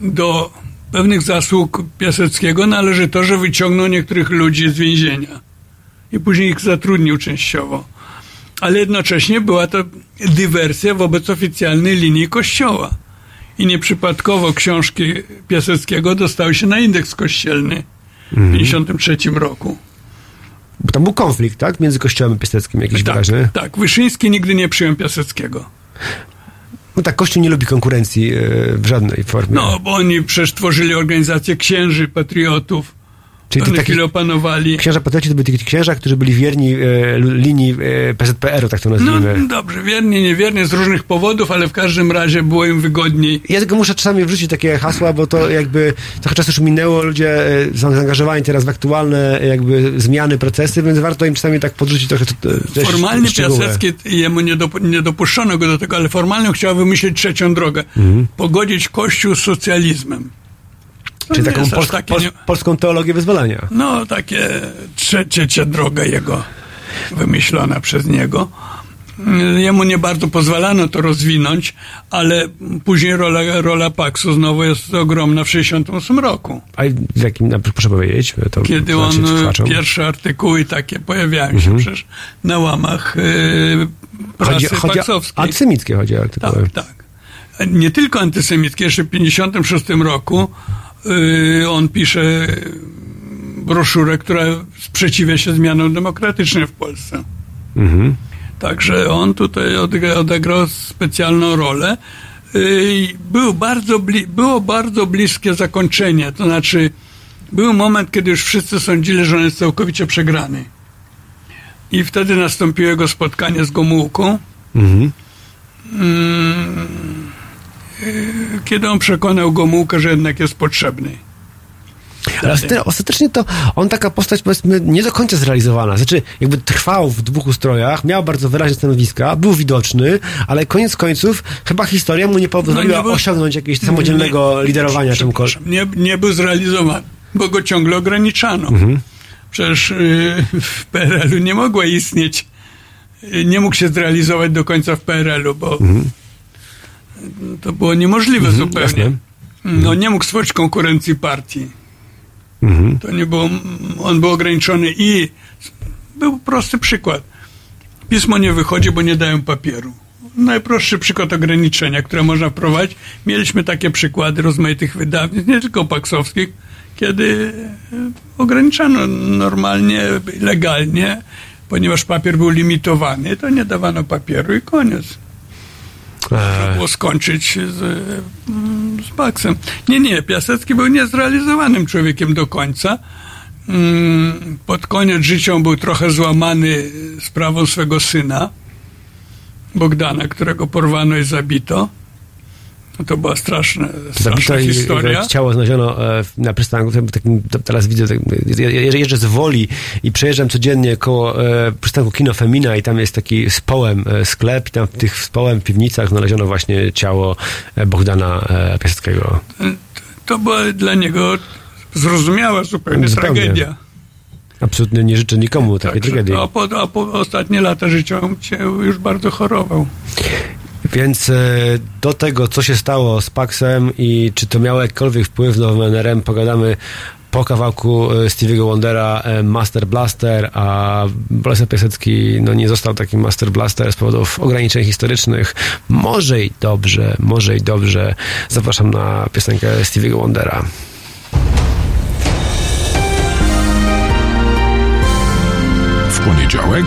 Do pewnych zasług Piaseckiego należy to, że wyciągnął niektórych ludzi z więzienia i później ich zatrudnił częściowo. Ale jednocześnie była to dywersja wobec oficjalnej linii Kościoła. I nieprzypadkowo książki Piaseckiego dostały się na indeks kościelny w 1953 roku. Bo tam był konflikt, tak? Między Kościołem a Piaseckim jakiś Tak, wyraźny. tak. Wyszyński nigdy nie przyjął Piaseckiego. No tak, Kościół nie lubi konkurencji e, w żadnej formie. No, bo oni przecież tworzyli organizację księży, patriotów. Czyli Oni taki opanowali. księża patrioci to byli ci księża, którzy byli wierni e, linii e, PZPR-u, tak to No nazwijmy. dobrze, wiernie, niewiernie, z różnych powodów, ale w każdym razie było im wygodniej. Ja tylko muszę czasami wrzucić takie hasła, bo to jakby trochę czasu już minęło, ludzie e, są zaangażowani teraz w aktualne jakby zmiany, procesy, więc warto im czasami tak podrzucić trochę to- też Formalnie. Piasecki, jemu nie, dop- nie dopuszczono go do tego, ale formalnie chciał wymyślić trzecią drogę. Mhm. Pogodzić Kościół z socjalizmem. Czyli taką polsk, takie polską teologię wyzwolenia. No, takie trze- trzecia droga jego, wymyślona przez niego. Jemu nie bardzo pozwalano to rozwinąć, ale później rola, rola Paksu znowu jest ogromna w 68 roku. A w jakim, proszę powiedzieć, to Kiedy on, słuchaczom. pierwsze artykuły takie pojawiają się przecież na łamach yy, prasy chodzi, chodzi paksowskiej. antysemickie chodzi o artykuły. Tak, tak. Nie tylko antysemickie, jeszcze w 56 roku on pisze broszurę, która sprzeciwia się zmianom demokratycznym w Polsce. Mhm. Także on tutaj odegra, odegrał specjalną rolę. Yy, Był bardzo było bardzo bliskie zakończenie, to znaczy był moment, kiedy już wszyscy sądzili, że on jest całkowicie przegrany. I wtedy nastąpiło jego spotkanie z Gomułką, Mhm. Mm, y, kiedy on przekonał Gomułkę, że jednak jest potrzebny. Ale ostatecznie, to on taka postać powiedzmy nie do końca zrealizowana. Znaczy jakby trwał w dwóch ustrojach, miał bardzo wyraźne stanowiska, był widoczny, ale koniec końców chyba historia mu nie pozwoliła No nie osiągnąć jakiegoś samodzielnego liderowania czymkolwiek. Nie, nie był zrealizowany, bo go ciągle ograniczano. Mhm. Przecież y, w PRL-u nie mogła istnieć, y, nie mógł się zrealizować do końca w PRL-u, bo to było niemożliwe zupełnie. Mhm. jasne. No nie mógł stworzyć konkurencji partii. Mhm. To nie było, on był ograniczony i był prosty przykład. Pismo nie wychodzi, bo nie dają papieru. Najprostszy przykład ograniczenia, które można wprowadzić. Mieliśmy takie przykłady rozmaitych wydawnictw, nie tylko paksowskich, kiedy e, ograniczano normalnie, legalnie, ponieważ papier był limitowany, to nie dawano papieru i koniec. Trzeba E, było skończyć z, z Paksem. Nie, nie, Piasecki był niezrealizowanym człowiekiem do końca. Mm, Pod koniec życia był trochę złamany sprawą swego syna, Bogdana, którego porwano i zabito. No To była straszna, straszna Zabito historia. i ciało znaleziono e, na przystanku. Takim, teraz widzę, tak, je- je- jeżdżę z Woli i przejeżdżam codziennie koło e, przystanku Kino Femina i tam jest taki z połem e, sklep i tam w tych z połem piwnicach znaleziono właśnie ciało Bogdana Piaseckiego. To była dla niego zrozumiała zupełnie, Zupełnie. tragedia. Absolutnie nie życzę nikomu takiej Także, tragedii. a, po, a po ostatnie lata życia już bardzo chorował. Więc e, do tego, co się stało z Paxem i czy to miało jakikolwiek wpływ na NRM, pogadamy po kawałku e, Stevie'ego Wondera e, Master Blaster, a Bolesław Piasecki no, nie został takim Master Blaster z powodów ograniczeń historycznych. Może i dobrze, może i dobrze. Zapraszam na piosenkę Stevie'ego Wondera. W poniedziałek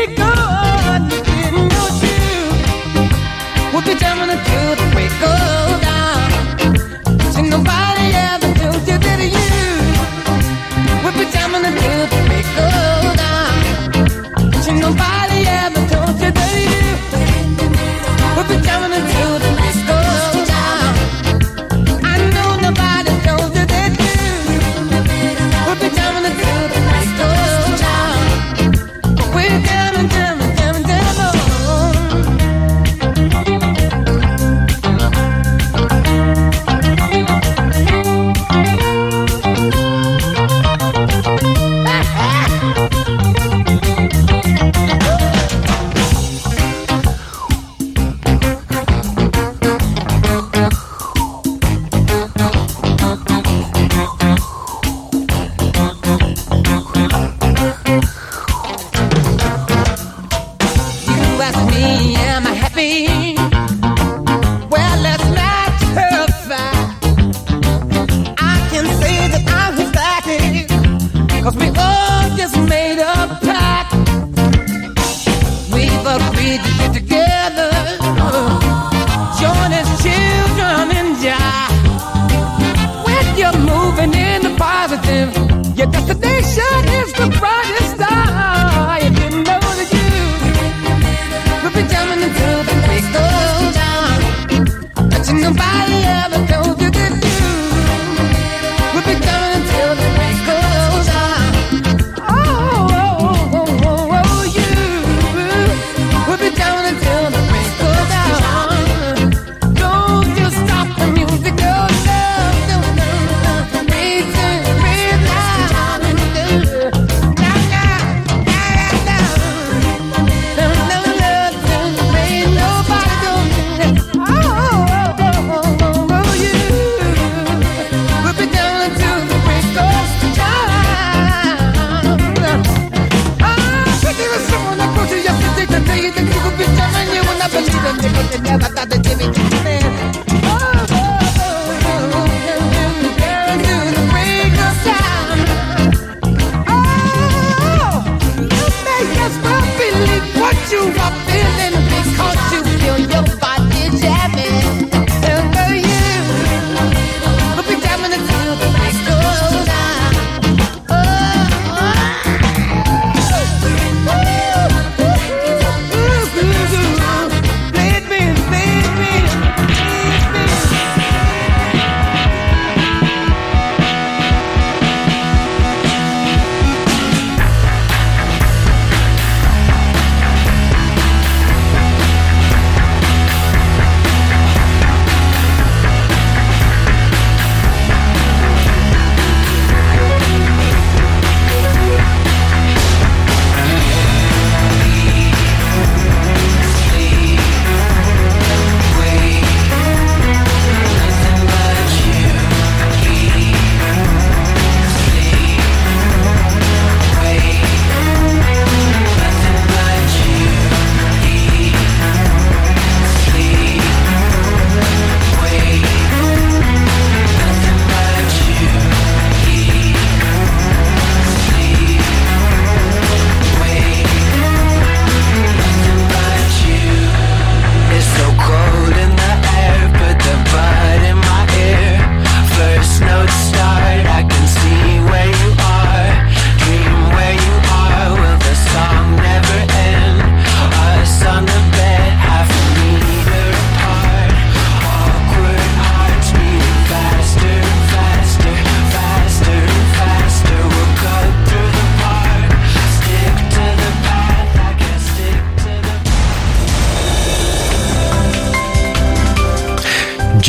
Take off.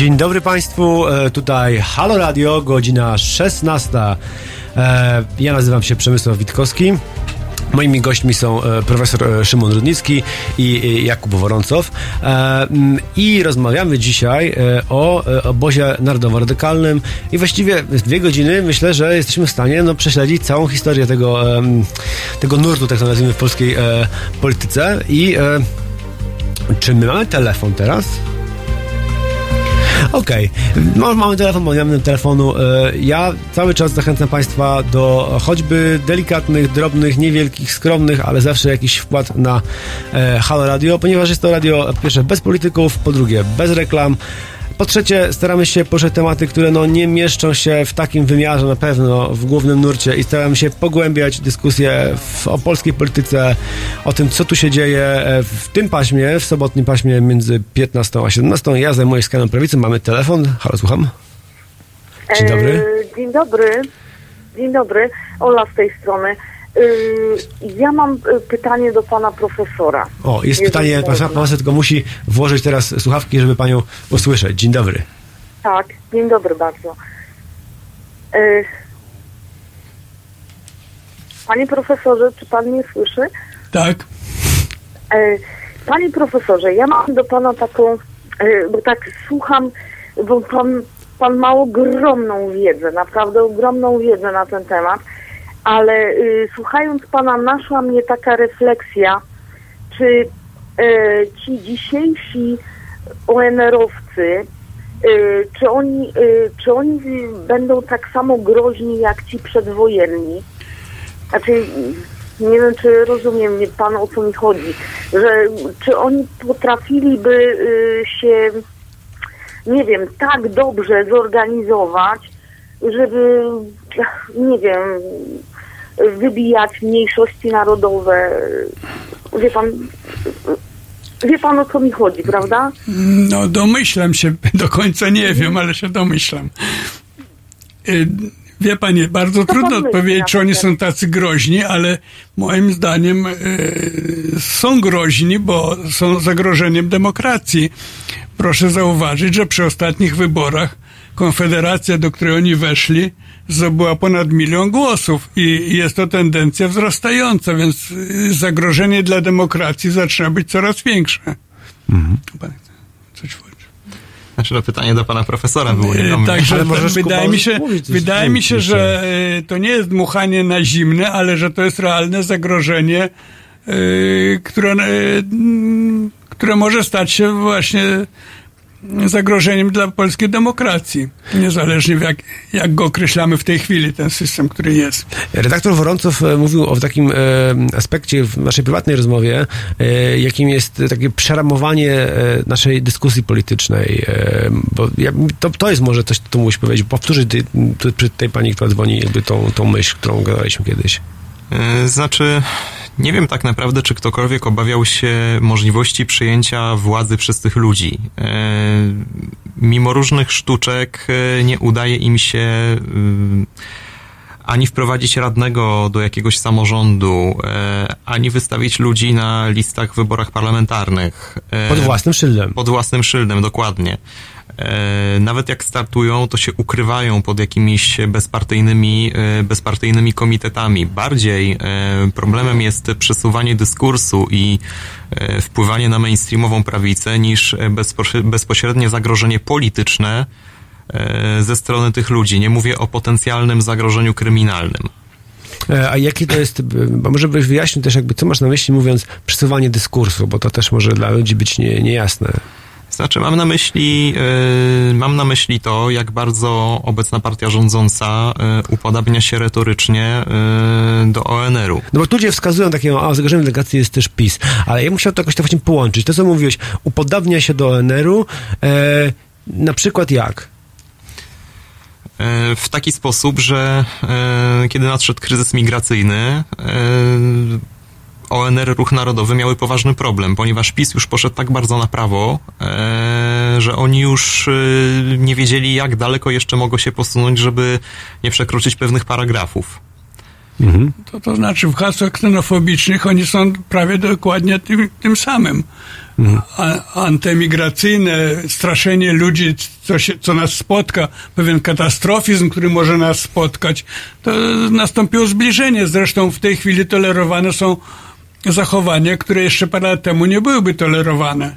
Dzień dobry Państwu, e, tutaj Halo Radio, godzina 16. E, ja nazywam się Przemysław Witkowski. Moimi gośćmi są e, profesor Szymon Rudnicki i Jakub Woroncow. Mm, I rozmawiamy dzisiaj o obozie narodowo-radykalnym. I właściwie w dwie godziny myślę, że jesteśmy w stanie no, prześledzić całą historię tego, mm, tego nurtu, tak to nazwijmy, w polskiej polityce. I czy my mamy telefon teraz? Okej, no, mamy telefon, mamy telefonu. E, Ja cały czas zachęcam Państwa do choćby delikatnych, drobnych, niewielkich, skromnych, ale zawsze jakiś wkład na e, Halo Radio, ponieważ jest to radio po pierwsze bez polityków, po drugie bez reklam. Po trzecie, staramy się poruszać tematy, które no, nie mieszczą się w takim wymiarze na pewno w głównym nurcie i staramy się pogłębiać dyskusję w, o polskiej polityce, o tym, co tu się dzieje e, w tym paśmie, w sobotnim paśmie między 15 a 17. Ja zajmuję się skalą prawicy, mamy telefon. Halo, słucham. Dzień dobry. E, Dzień dobry. Dzień dobry. Ola z tej strony. E, Ja mam e, pytanie do pana profesora. O, jest Jeżeli pytanie, pan pan tylko musi włożyć teraz słuchawki, żeby panią usłyszeć. Dzień dobry. Tak, dzień dobry bardzo. E, Panie profesorze, czy pan mnie słyszy? Tak. Panie profesorze, ja mam do pana taką, bo tak słucham, bo pan, pan ma ogromną wiedzę, naprawdę ogromną wiedzę na ten temat, ale y, słuchając pana naszła mnie taka refleksja, czy e, ci dzisiejsi ONR-owcy, y, czy oni, y, czy oni będą tak samo groźni jak ci przedwojenni? Znaczy, nie wiem, czy rozumie mnie pan, o co mi chodzi, że czy oni potrafiliby y, się, nie wiem, tak dobrze zorganizować, żeby, nie wiem, wybijać mniejszości narodowe. Wie pan, wie pan o co mi chodzi, prawda? No, domyślam się, do końca nie wiem, ale się domyślam. Y, Wie pani, bardzo trudno odpowiedzieć, czy oni są tacy groźni, ale moim zdaniem y, są groźni, bo są zagrożeniem demokracji. Proszę zauważyć, że przy ostatnich wyborach Konfederacja, do której oni weszli, zdobyła ponad milion głosów i jest to tendencja wzrastająca, więc y, zagrożenie dla demokracji zaczyna być coraz większe. Pan chce coś? Znaczy, no pytanie do pana profesora było, nie do mnie. Także możesz, wydaje mi się, wydaje mi się, że e, to nie jest dmuchanie na zimne, ale że to jest realne zagrożenie, które, które może stać się właśnie zagrożeniem dla polskiej demokracji. Niezależnie jak, jak go określamy w tej chwili, ten system, który jest. Redaktor Woroncow e, mówił o takim e, aspekcie w naszej prywatnej rozmowie, e, jakim jest takie przeramowanie e, naszej dyskusji politycznej. E, bo ja, to, to jest może coś, co tu mógłbyś powiedzieć. Powtórzyć ty, tu, przy tej pani, która dzwoni, jakby tą, tą myśl, którą gadaliśmy kiedyś. E, Znaczy, nie wiem tak naprawdę, czy ktokolwiek obawiał się możliwości przyjęcia władzy przez tych ludzi. E, Mimo różnych sztuczek e, nie udaje im się e, ani wprowadzić radnego do jakiegoś samorządu, ani wystawić ludzi na listach w wyborach parlamentarnych. Pod własnym szyldem. pod własnym szyldem, dokładnie. E, Nawet jak startują, to się ukrywają pod jakimiś bezpartyjnymi, e, bezpartyjnymi komitetami. Bardziej e, problemem jest przesuwanie dyskursu i wpływanie na mainstreamową prawicę niż bezpośre- bezpośrednie zagrożenie polityczne ze strony tych ludzi. Nie mówię o potencjalnym zagrożeniu kryminalnym. A jakie to jest, bo może byś wyjaśnił też jakby, co masz na myśli mówiąc przesuwanie dyskursu, bo to też może dla ludzi być nie, niejasne. Znaczy, mam na myśli, yy, mam na myśli to, jak bardzo obecna partia rządząca yy, upodabnia się retorycznie yy, do ONR-u. No bo ludzie wskazują takiego, a zagrożeniem delegacji jest też PiS. Ale ja bym chciał to jakoś tak właśnie połączyć. To, co mówiłeś, upodabnia się do ONR-u, e, na przykład jak? Yy, w taki sposób, że yy, kiedy nadszedł kryzys migracyjny, yy, ONR, Ruch Narodowy miały poważny problem, ponieważ PiS już poszedł tak bardzo na prawo, e, że oni już e, nie wiedzieli, jak daleko jeszcze mogą się posunąć, żeby nie przekroczyć pewnych paragrafów. To, to znaczy w hasłach ksenofobicznych oni są prawie dokładnie tym, tym samym. A, antymigracyjne, straszenie ludzi, co, się, co nas spotka, pewien katastrofizm, który może nas spotkać, to nastąpiło zbliżenie. Zresztą w tej chwili tolerowane są zachowania, które jeszcze parę lat temu nie byłyby tolerowane.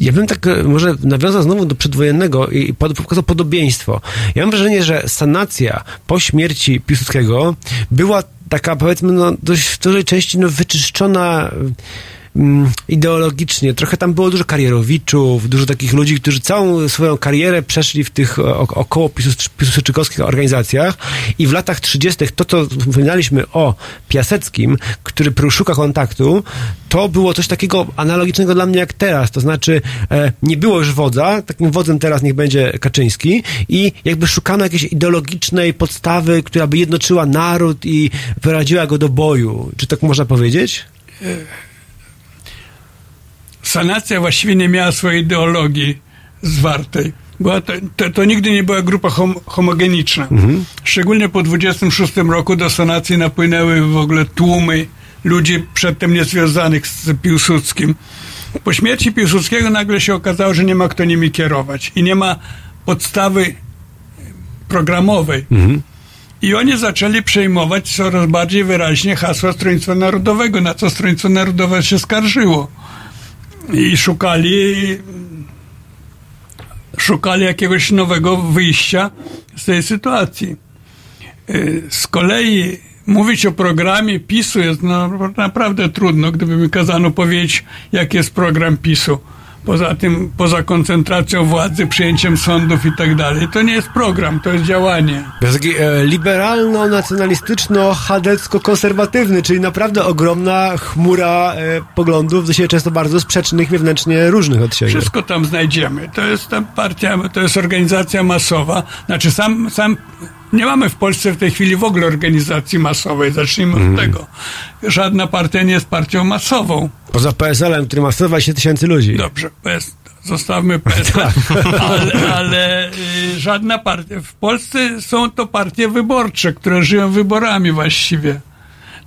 Ja bym tak e, może nawiązał znowu do przedwojennego i pokazał podobieństwo. Ja mam wrażenie, że sanacja po śmierci Piłsudskiego była taka, powiedzmy, no, dość w dużej części no, wyczyszczona mm, ideologicznie. Trochę tam było dużo karierowiczów, dużo takich ludzi, którzy całą swoją karierę przeszli w tych około piłsudczykowskich organizacjach i w latach 30. to, co wspominaliśmy o Piaseckim, który szuka kontaktu, to było coś takiego analogicznego dla mnie jak teraz. To znaczy, e, nie było już wodza, takim wodzem teraz niech będzie Kaczyński i jakby szukano jakiejś ideologicznej podstawy, która by jednoczyła naród i prowadziła go do boju. Czy tak można powiedzieć? Sanacja właściwie nie miała swojej ideologii zwartej. Była to, to, to nigdy nie była grupa hom, homogeniczna. Szczególnie po 26 roku do sanacji napłynęły w ogóle tłumy ludzi przedtem niezwiązanych z Piłsudskim. Po śmierci Piłsudskiego nagle się okazało, że nie ma kto nimi kierować i nie ma podstawy programowej. I oni zaczęli przejmować coraz bardziej wyraźnie hasła Stronnictwa Narodowego, na co Stronnictwo Narodowe się skarżyło. I szukali szukali jakiegoś nowego wyjścia z tej sytuacji. Y, Z kolei mówić o programie PiSu jest naprawdę trudno, gdyby mi kazano powiedzieć, jaki jest program PiSu. Poza tym, poza koncentracją władzy, przyjęciem sądów i tak dalej. To nie jest program, to jest działanie. E, liberalno-nacjonalistyczno-chadecko-konserwatywny, czyli naprawdę ogromna chmura e, poglądów, do siebie często bardzo sprzecznych, wewnętrznie różnych od siebie. Wszystko tam znajdziemy. To jest ta partia, to jest organizacja masowa. Znaczy sam, sam nie mamy w Polsce w tej chwili w ogóle organizacji masowej. Zacznijmy Mhm. od tego. Żadna partia nie jest partią masową. Poza PSL-em, który ma 120 tysięcy ludzi. Dobrze, PS, zostawmy PSL. ale ale y, żadna partia. W Polsce są to partie wyborcze, które żyją wyborami właściwie.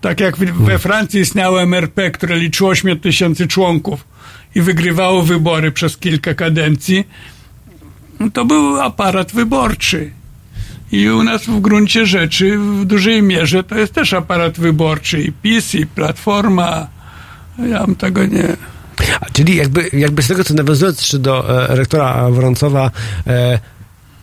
Tak jak we Francji istniało MRP, które liczyło 8 tysięcy członków i wygrywało wybory przez kilka kadencji, to był aparat wyborczy. I u nas w gruncie rzeczy w dużej mierze to jest też aparat wyborczy. I PiS, i Platforma. Ja bym tego nie... Czyli jakby, jakby z tego, co nawiązując jeszcze do e, rektora Woroncowa e,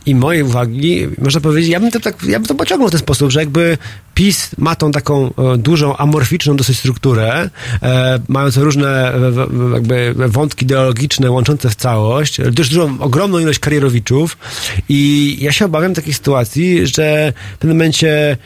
i mojej uwagi, można powiedzieć, ja bym to tak, ja bym to pociągnął w ten sposób, że jakby PiS ma tą taką e, dużą, amorficzną dosyć strukturę, e, mającą różne e, jakby wątki ideologiczne łączące w całość, też dużą, ogromną ilość karierowiczów. I ja się obawiam takiej sytuacji, że w pewnym momencie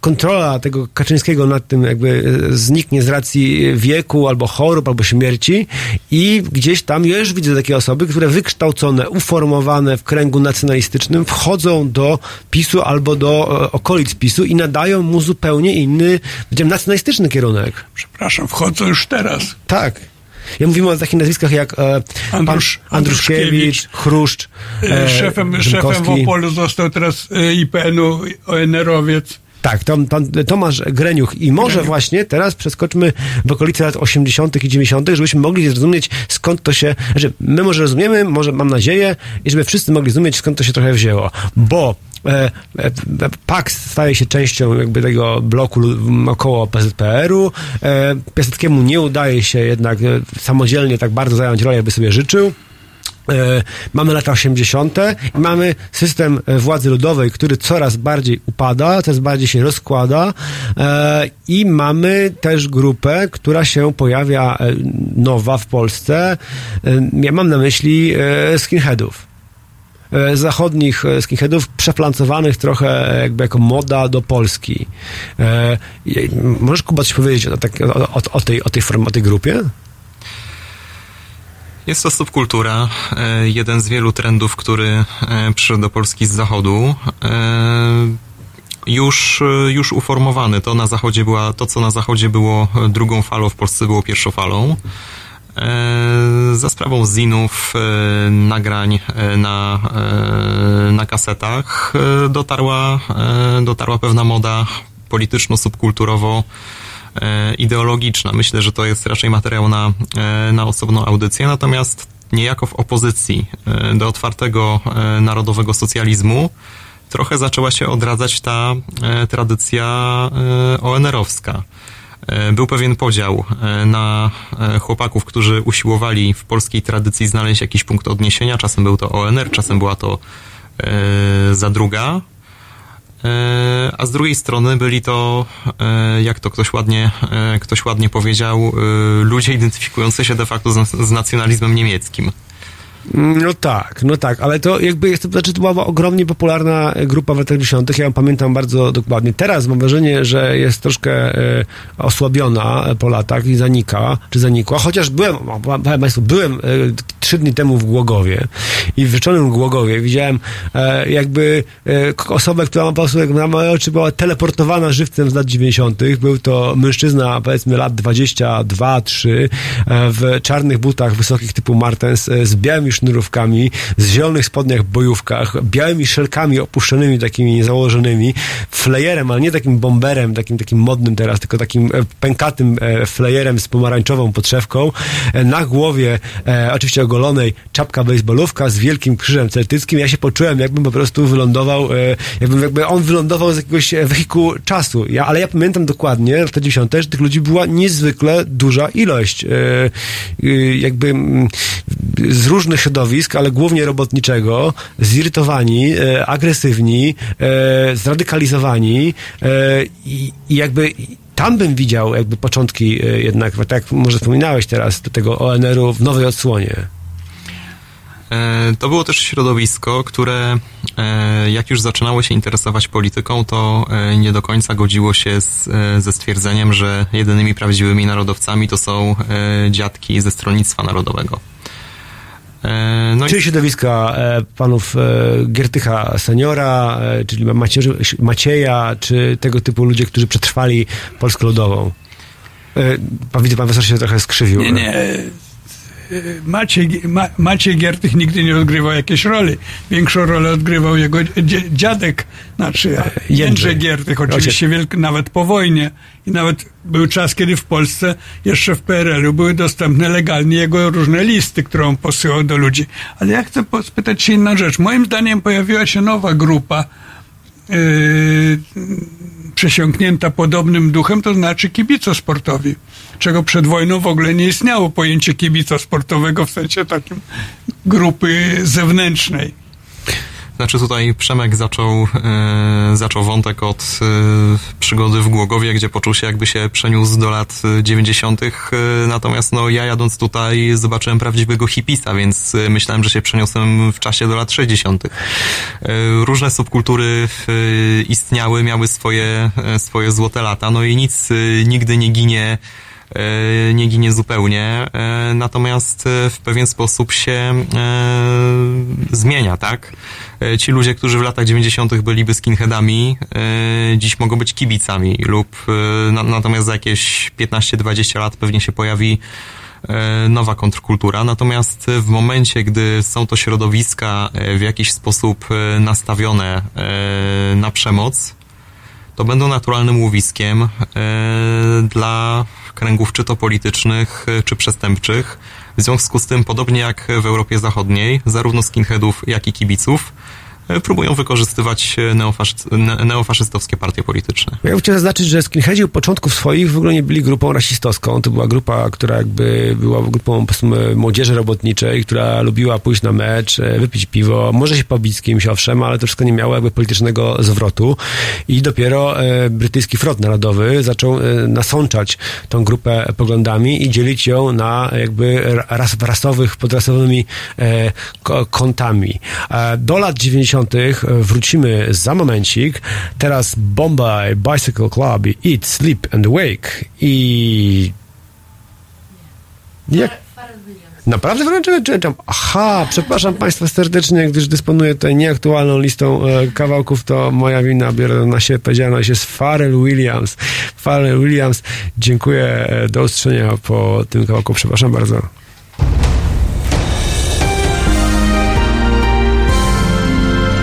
kontrola tego Kaczyńskiego nad tym jakby zniknie z racji wieku, albo chorób, albo śmierci. I gdzieś tam już widzę takie osoby, które wykształcone, uformowane w kręgu nacjonalistycznym wchodzą do PiSu albo do okolic PiSu i nadają mu zupełnie inny, powiedziałem, nacjonalistyczny kierunek. Przepraszam, wchodzą już teraz. Tak. Ja mówimy o takich nazwiskach jak e, Andrusz- pan Andruszkiewicz, Chruszcz, E, szefem, szefem w. Opolu został teraz e, IPN-u ONR-owiec. Tak, Tom, pan Tomasz Greniuch. I może Greniuch. właśnie teraz przeskoczmy w okolice lat 80. i 90., żebyśmy mogli zrozumieć, skąd to się. Znaczy, my może rozumiemy, może mam nadzieję, i żeby wszyscy mogli zrozumieć, skąd to się trochę wzięło. Bo e, e, PAX staje się częścią jakby tego bloku około PZPR-u. E, Piaseckiemu nie udaje się jednak e, samodzielnie tak bardzo zająć rolę, jakby sobie życzył. E, Mamy lata 80. i mamy system władzy ludowej, który coraz bardziej upada, coraz bardziej się rozkłada e, i mamy też grupę, która się pojawia e, nowa w Polsce. Ja mam na myśli skinheadów. Zachodnich skinheadów przeplancowanych trochę jakby jako moda do Polski. Możesz Kuba coś powiedzieć o, tak, o, o, o, tej, o, tej, form, o tej grupie? Jest to subkultura, e, jeden z wielu trendów, który e, przyszedł do Polski z zachodu. E, Już, już uformowany. To na zachodzie była, to co na zachodzie było drugą falą, w Polsce było pierwszą falą. E, Za sprawą zinów, e, nagrań na, e, na kasetach dotarła, dotarła pewna moda polityczno-subkulturowo ideologiczna. Myślę, że to jest raczej materiał na, e, na osobną audycję, natomiast niejako w opozycji e, do otwartego e, narodowego socjalizmu trochę zaczęła się odradzać ta e, tradycja e, ONR-owska. E, Był pewien podział e, na e, chłopaków, którzy usiłowali w polskiej tradycji znaleźć jakiś punkt odniesienia. Czasem był to ONR, czasem była to e, zadruga. E, A z drugiej strony byli to, e, jak to ktoś ładnie, e, ktoś ładnie powiedział, ludzie identyfikujący się de facto z, z nacjonalizmem niemieckim. No tak, no tak, ale to jakby jest, to znaczy to była ogromnie popularna grupa w latach 90. Ja ją pamiętam bardzo dokładnie. Teraz mam wrażenie, że jest troszkę e, osłabiona po latach i zanika, czy zanikła, chociaż byłem, powiem Państwu, byłem e, trzy dni temu w Głogowie i w wieczornym Głogowie widziałem e, jakby k- osobę, która ma po prostu jak na moje oczy była teleportowana żywcem z lat 90. Był to mężczyzna powiedzmy lat 22-3 e, w czarnych butach wysokich typu Martens z białymi sznurówkami, z zielonych spodniach bojówkach, białymi szelkami opuszczonymi takimi założonymi, flejerem, ale nie takim bomberem, takim takim modnym teraz, tylko takim e, pękatym e, flejerem z pomarańczową podszewką. E, Na głowie oczywiście ogolonej czapka baseballówka z wielkim krzyżem celtyckim. Ja się poczułem, jakbym po prostu wylądował, jakbym jakby on wylądował z jakiegoś wehikułu czasu. Ja, ale ja pamiętam dokładnie, lata 90., że tych ludzi była niezwykle duża ilość. Jakby mm, z różnych środowisk, ale głównie robotniczego, zirytowani, e, agresywni, e, zradykalizowani e, i, i jakby tam bym widział jakby początki e, jednak, tak jak może wspominałeś teraz, tego ONR-u w nowej odsłonie. E, To było też środowisko, które e, jak już zaczynało się interesować polityką, to nie do końca godziło się z, ze stwierdzeniem, że jedynymi prawdziwymi narodowcami to są dziadki ze Stronnictwa Narodowego. E, No i Czyli środowiska e, panów e, Giertycha seniora, czyli Macierzy, Macieja, czy tego typu ludzie, którzy przetrwali Polskę Ludową. Pan widzę, pan profesor się trochę skrzywił. Nie, nie. E, Maciej, Ma, Maciej Giertych nigdy nie odgrywał jakiejś roli. Większą rolę odgrywał jego dziadek, znaczy Jędrzej. Jędrzej Giertych, oczywiście wielki, nawet po wojnie. I nawet był czas, kiedy w Polsce, jeszcze w PRL-u, były dostępne legalnie jego różne listy, które on posyłał do ludzi. Ale ja chcę spytać się inną rzecz. Moim zdaniem pojawiła się nowa grupa, yy, przesiąknięta podobnym duchem, to znaczy kibicosportowi. Czego przed wojną w ogóle nie istniało pojęcie kibica sportowego w sensie takim grupy zewnętrznej. Znaczy tutaj Przemek zaczął, e, zaczął wątek od e, przygody w Głogowie, gdzie poczuł się jakby się przeniósł do lat e, 90. E, natomiast no ja jadąc tutaj zobaczyłem prawdziwego hipisa, więc e, myślałem, że się przeniosłem w czasie do lat 60. E, różne subkultury e, istniały, miały swoje, swoje złote lata, no i nic nigdy nie ginie nie ginie zupełnie, e, natomiast e, w pewien sposób się e, zmienia, tak? E, Ci ludzie, którzy w latach 90. byliby skinheadami, e, dziś mogą być kibicami lub e, na, natomiast za jakieś 15-20 lat pewnie się pojawi e, nowa kontrkultura. Natomiast w momencie, gdy są to środowiska e, w jakiś sposób e, nastawione e, na przemoc, to będą naturalnym łowiskiem e, dla kręgów czy to politycznych, e, czy przestępczych. W związku z tym, podobnie jak w Europie Zachodniej, zarówno skinheadów, jak i kibiców próbują wykorzystywać e, neofaszyst, ne, neofaszystowskie partie polityczne. Ja chciałem zaznaczyć, że skinheadzi u początków swoich w ogóle nie byli grupą rasistowską. To była grupa, która jakby była grupą młodzieży robotniczej, która lubiła pójść na mecz, e, wypić piwo, może się pobić z kimś, owszem, ale to wszystko nie miało jakby politycznego zwrotu. I dopiero e, brytyjski front narodowy zaczął e, nasączać tą grupę poglądami i dzielić ją na jakby ras, rasowych, podrasowymi e, kątami. E, do lat 90. wrócimy za momencik. Teraz Bombay Bicycle Club i Eat, Sleep and Wake i... Jak? Naprawdę wręczyłem czytam. Aha, przepraszam Państwa serdecznie, gdyż dysponuję tutaj nieaktualną listą e, kawałków, to moja wina, biorę na siebie odpowiedzialność, jest Pharrell Williams. Pharrell Williams, dziękuję, e, do usłyszenia po tym kawałku, przepraszam bardzo.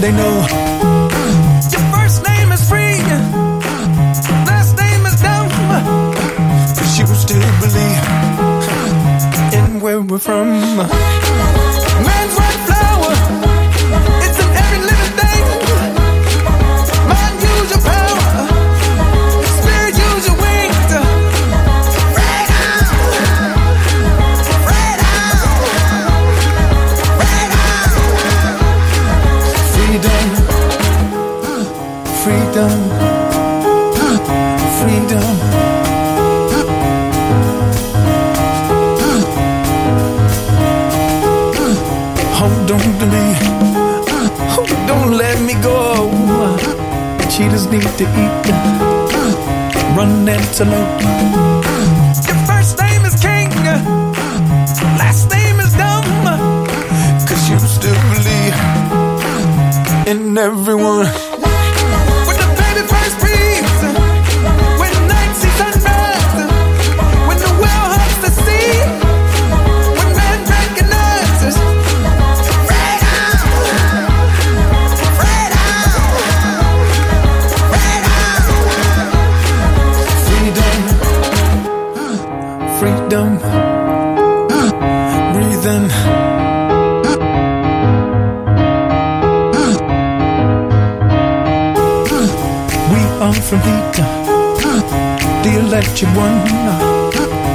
they know? Where we're from. Man's right flower. It's in every living thing. Mind, use your power. Spirit, use your wings. Freedom, freedom, freedom. To me, oh, don't let me go. Uh, Cheetahs need to eat, uh, run antelope. Uh, your first name is King, last name is Dumb. Cause you still believe in everyone. Are from the electric one.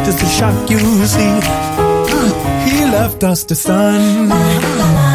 Does the shock you see? He left us the sun.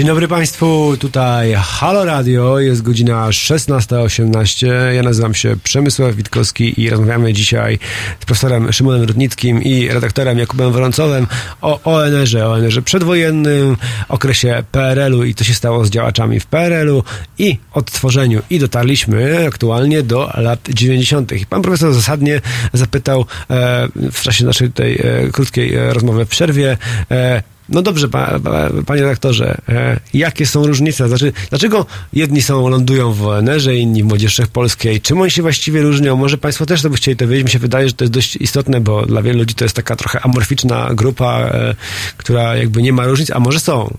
Dzień dobry Państwu, tutaj Halo Radio, jest godzina 16.18. Ja nazywam się Przemysław Witkowski i rozmawiamy dzisiaj z profesorem Szymonem Rudnickim i redaktorem Jakubem Woroncowem o ONR-ze, ONR-ze przedwojennym, okresie PRL-u i co się stało z działaczami w PRL-u i odtworzeniu. I dotarliśmy aktualnie do lat 90. I pan profesor zasadnie zapytał e, w czasie naszej tej e, krótkiej e, rozmowy w przerwie, e, no dobrze, pa, pa, panie redaktorze, e, jakie są różnice? Znaczy, dlaczego jedni są, lądują w ONR-ze, inni w Młodzieży Wszechpolskiej? Czym oni się właściwie różnią? Może państwo też to by chcieli to wiedzieć. Mi się wydaje, że to jest dość istotne, bo dla wielu ludzi to jest taka trochę amorficzna grupa, e, która jakby nie ma różnic, a może są.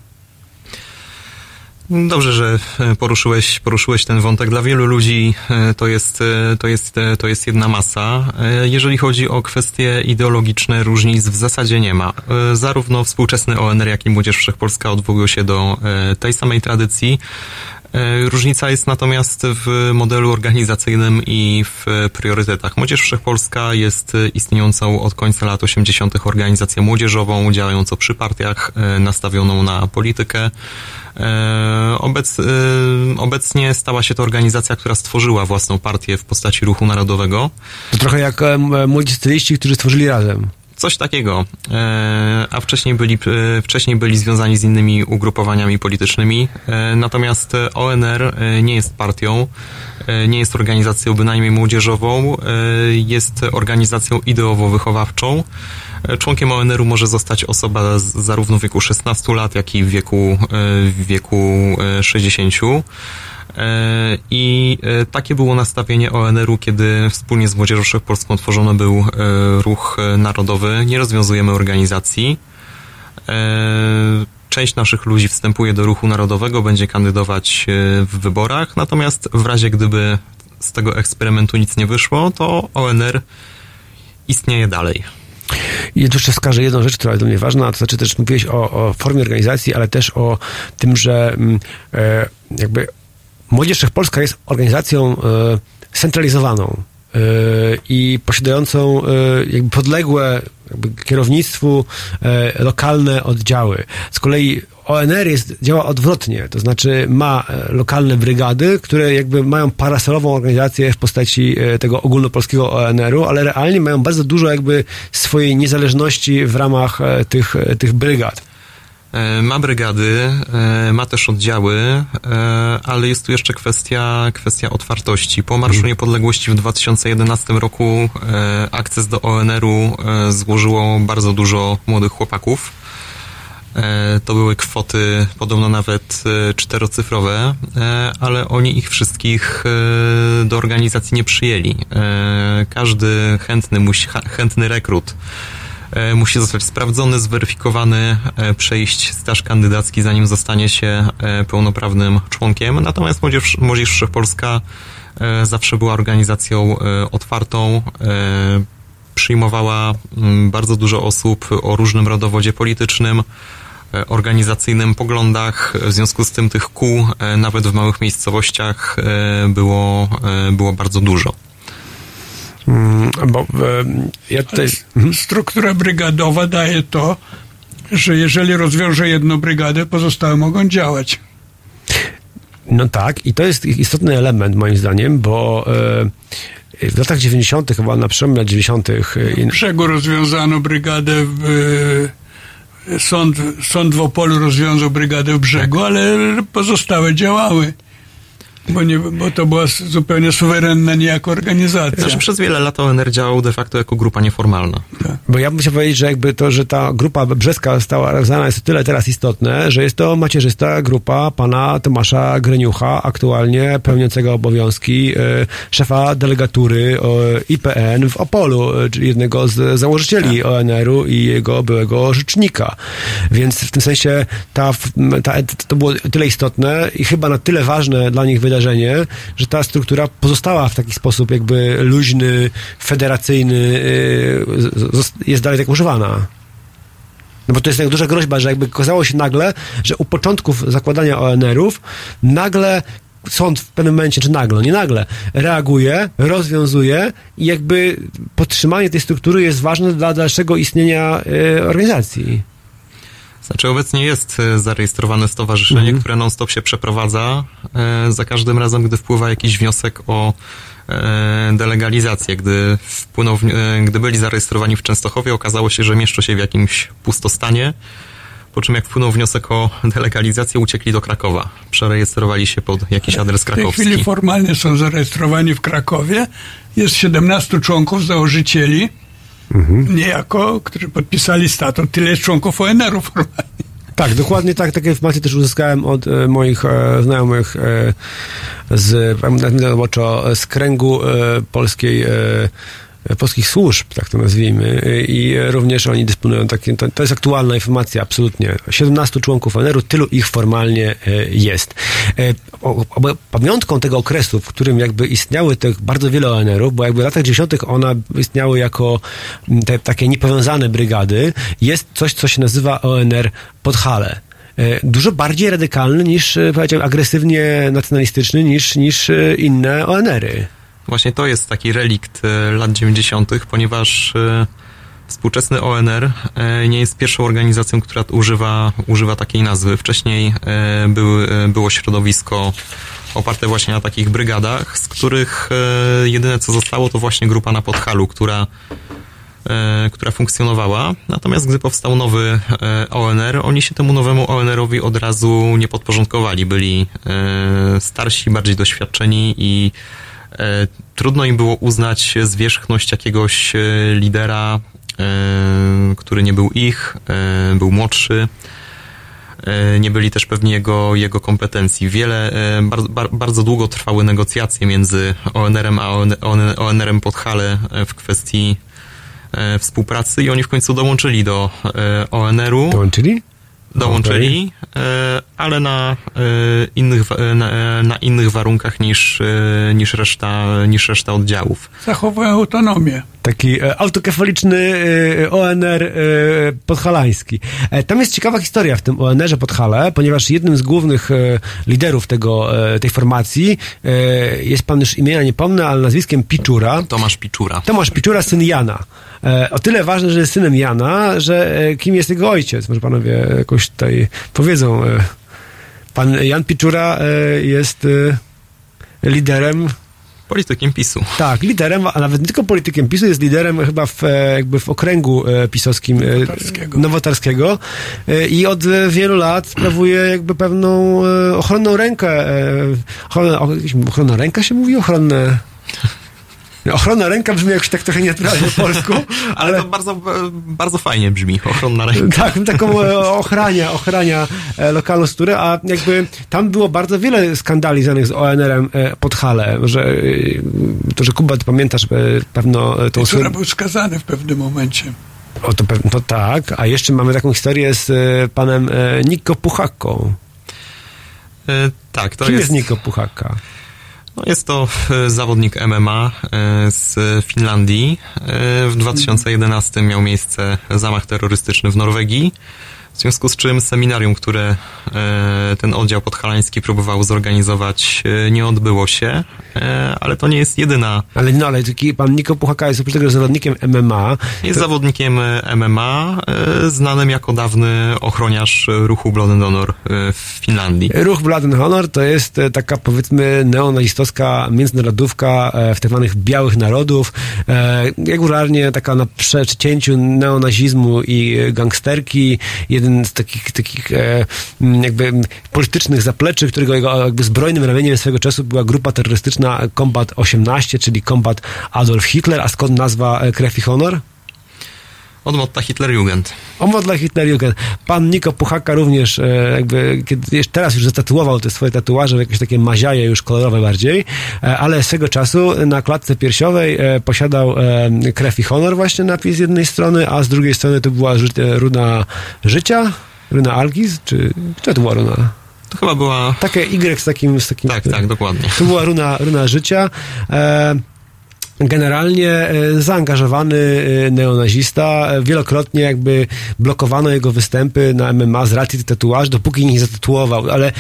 Dobrze, że e, poruszyłeś, poruszyłeś ten wątek. Dla wielu ludzi e, to jest, e, to, jest, to jest jedna masa. Jeżeli chodzi o kwestie ideologiczne, różnic w zasadzie nie ma. Zarówno współczesny ONR, jak i Młodzież Wszechpolska odwołują się do tej samej tradycji. E, Różnica jest natomiast w modelu organizacyjnym i w priorytetach. Młodzież Wszechpolska jest istniejącą od końca lat 80. organizacją młodzieżową, działającą przy partiach, e, nastawioną na politykę. E, Obec, obecnie stała się to organizacja, która stworzyła własną partię w postaci Ruchu Narodowego. To trochę jak młodzi styliści, którzy stworzyli razem. Coś takiego. E, A wcześniej byli, e, wcześniej byli związani z innymi ugrupowaniami politycznymi. E, Natomiast ONR nie jest partią, nie jest organizacją bynajmniej młodzieżową, jest organizacją ideowo-wychowawczą. Członkiem ONR-u może zostać osoba z, zarówno w wieku 16 lat, jak i w wieku, w wieku e, 60. E, I e, takie było nastawienie ONR-u, kiedy wspólnie z Młodzieżą Wszechpolską tworzony był e, ruch narodowy. Nie rozwiązujemy organizacji. Część naszych ludzi wstępuje do ruchu narodowego, będzie kandydować w wyborach, natomiast w razie gdyby z tego eksperymentu nic nie wyszło, to ONR istnieje dalej. I jeszcze wskażę jedną rzecz, która jest dla mnie ważna, to znaczy też mówiłeś o, o formie organizacji, ale też o tym, że mm, e, jakby Młodzież Wszechpolska jest organizacją e, centralizowaną e, i posiadającą e, jakby podległe jakby kierownictwu lokalne oddziały. Z kolei ONR jest, działa odwrotnie, to znaczy ma lokalne brygady, które jakby mają parasolową organizację w postaci tego ogólnopolskiego ONR-u, ale realnie mają bardzo dużo jakby swojej niezależności w ramach tych, tych brygad. E, Ma brygady, e, ma też oddziały, e, ale jest tu jeszcze kwestia, kwestia otwartości. Po Marszu Niepodległości w 2011 roku akces do ONR-u złożyło bardzo dużo młodych chłopaków. To były kwoty podobno nawet czterocyfrowe, ale oni ich wszystkich do organizacji nie przyjęli. Każdy chętny, chętny rekrut musi zostać sprawdzony, zweryfikowany, e, przejść staż kandydacki, zanim zostanie się e, pełnoprawnym członkiem. Natomiast Młodzież, Młodzież Wszechpolska e, zawsze była organizacją e, otwartą, e, przyjmowała mm, bardzo dużo osób o różnym rodowodzie politycznym, e, organizacyjnym poglądach. W związku z tym tych kół, e, nawet w małych miejscowościach, e, było, e, było bardzo dużo. Mm, Bo e, ja tutaj... Mhm. Struktura brygadowa daje to, że jeżeli rozwiąże jedną brygadę, pozostałe mogą działać. No tak, i to jest istotny element moim zdaniem, bo e, w latach 90., chyba na przełomie lat 90., e, i- W brzegu rozwiązano brygadę w, e, sąd, sąd w Opolu rozwiązał brygadę w brzegu, ale pozostałe działały. Bo, nie, bo to była zupełnie suwerenna niejako organizacja. Znaczy, przez wiele lat ONR działał de facto jako grupa nieformalna. Bo ja bym chciał powiedzieć, że jakby to, że ta grupa brzeska została rozwiązana jest o tyle teraz istotne, że jest to macierzysta grupa pana Tomasza Greniucha, aktualnie pełniącego obowiązki e, szefa delegatury e, IPN w Opolu, e, czyli jednego z założycieli ONR-u i jego byłego rzecznika. Więc w tym sensie ta, ta, to było tyle istotne i chyba na tyle ważne dla nich wydarzenie, że ta struktura pozostała w taki sposób jakby luźny, federacyjny, z- jest dalej tak używana. No bo to jest tak duża groźba, że jakby okazało się nagle, że u początków zakładania ONR-ów nagle sąd w pewnym momencie, czy nagle, nie nagle, reaguje, rozwiązuje i jakby podtrzymanie tej struktury jest ważne dla dalszego istnienia e, organizacji. Znaczy obecnie jest e, zarejestrowane stowarzyszenie, Mhm. które non-stop się przeprowadza. E, Za każdym razem, gdy wpływa jakiś wniosek o e, delegalizację, gdy wpłynął, gdy byli zarejestrowani w Częstochowie, okazało się, że mieszczą się w jakimś pustostanie. Po czym jak wpłynął wniosek o delegalizację, uciekli do Krakowa. Przerejestrowali się pod jakiś adres W tej krakowski. chwili formalnie są zarejestrowani w Krakowie. Jest 17 członków, założycieli, niejako, którzy podpisali statut. Tyle jest członków ONR-u formalnie. Tak, dokładnie tak. Takie informacje też uzyskałem od e, moich e, znajomych e, z, roboczo, z kręgu e, polskiej, e, polskich służb, tak to nazwijmy. I również oni dysponują takim, to, to jest aktualna informacja, absolutnie. 17 członków ONR-u, tylu ich formalnie e, jest. E, pamiątką tego okresu, w którym jakby istniały tych bardzo wiele ONR-ów, bo jakby w latach 90. one istniały jako te takie niepowiązane brygady, jest coś, co się nazywa ONR Podhale. E, Dużo bardziej radykalny niż, powiedziałbym, agresywnie nacjonalistyczny niż, niż inne ONR-y. Właśnie to jest taki relikt e, lat 90., ponieważ e, współczesny ONR e, nie jest pierwszą organizacją, która używa, używa takiej nazwy. Wcześniej było środowisko oparte właśnie na takich brygadach, z których jedyne co zostało to właśnie grupa na Podhalu, która która funkcjonowała. Natomiast gdy powstał nowy ONR, oni się temu nowemu ONR-owi od razu nie podporządkowali. Byli starsi, bardziej doświadczeni i trudno im było uznać zwierzchność jakiegoś e, lidera, e, który nie był ich, e, był młodszy. E, Nie byli też pewni jego, jego kompetencji. Wiele, e, bar, bar, bardzo długo trwały negocjacje między ONR-em a ON- ON- ONR-em Podhale e, w kwestii e, współpracy i oni w końcu dołączyli do e, ONR-u. Dołączyli? Dołączyli, e, ale na, e, innych, wa- e, na, na innych warunkach niż, niż, reszta, niż reszta oddziałów. Zachowują autonomię. Taki e, autokefaliczny e, ONR e, podhalański. Tam jest ciekawa historia w tym ONR-ze Podhale, ponieważ jednym z głównych liderów tego, tej formacji jest pan już imienia nie pomnę, ale nazwiskiem Piczura. Tomasz Piczura. Tomasz Piczura, syn Jana. O tyle ważne, że jest synem Jana, że kim jest jego ojciec? Może panowie jakoś tutaj powiedzą. Pan Jan Piczura jest liderem Politykiem PiSu. tak, liderem, a nawet nie tylko politykiem PiSu, jest liderem chyba w, e, jakby w okręgu e, pisowskim e, Nowotarskiego. nowotarskiego i od wielu lat sprawuje jakby pewną ochronną rękę. Ochronę, o, jakieś- ochronna ręka się mówi? Ochronne... Ochronna ręka brzmi jakoś tak trochę nienaturalnie po polsku, Ale to bardzo, bardzo fajnie brzmi, ochronna ręka. tak, taką e, ochrania, ochrania e, lokalną strukturę, a jakby tam było bardzo wiele skandali związanych z ONR-em e, pod Hale, że to, że Kuba, ty pamiętasz pewno tą Która był skazany w pewnym momencie. O, to, to tak, a jeszcze mamy taką historię z panem Niko Puchaką. E, Tak, to Kim jest, jest Niko Puchaka? No jest to e, zawodnik MMA e, z Finlandii. E, W 2011 miał miejsce zamach terrorystyczny w Norwegii. W związku z czym seminarium, które e, ten oddział podhalański próbował zorganizować, e, nie odbyło się, e, ale to nie jest jedyna. Ale no, ale pan Niko Puchaka jest oprócz tego zawodnikiem MMA. Jest zawodnikiem e, MMA, znanym jako dawny ochroniarz ruchu Blood and Honor w Finlandii. Ruch Blood and Honor to jest taka powiedzmy neonazistowska międzynarodówka w tak zwanych białych narodów. Regularnie taka na przecięciu neonazizmu i gangsterki. Jeden z takich, takich e, jakby politycznych zapleczy, którego jego jakby zbrojnym ramieniem swego czasu była grupa terrorystyczna Combat 18, czyli Combat Adolf Hitler. A skąd nazwa e, Krew i Honor? Od motta Hitlerjugend. Omo dla Hitlerjugend. Pan Niko Puchaka również e, jakby, kiedy, teraz już zatatuował te swoje tatuaże w jakieś takie maziaje już kolorowe bardziej, e, ale swego czasu na klatce piersiowej e, posiadał e, krew i honor właśnie napis z jednej strony, a z drugiej strony to była ży, e, runa życia, runa Algiz, czy czy to była runa? To chyba była... Takie Y z takim... Z takim Tak, tak, dokładnie. to była runa, runa życia. E, Generalnie e, zaangażowany e, neonazista, e, wielokrotnie jakby blokowano jego występy na MMA z racji tych tatuaży, dopóki nie zatatuował, ale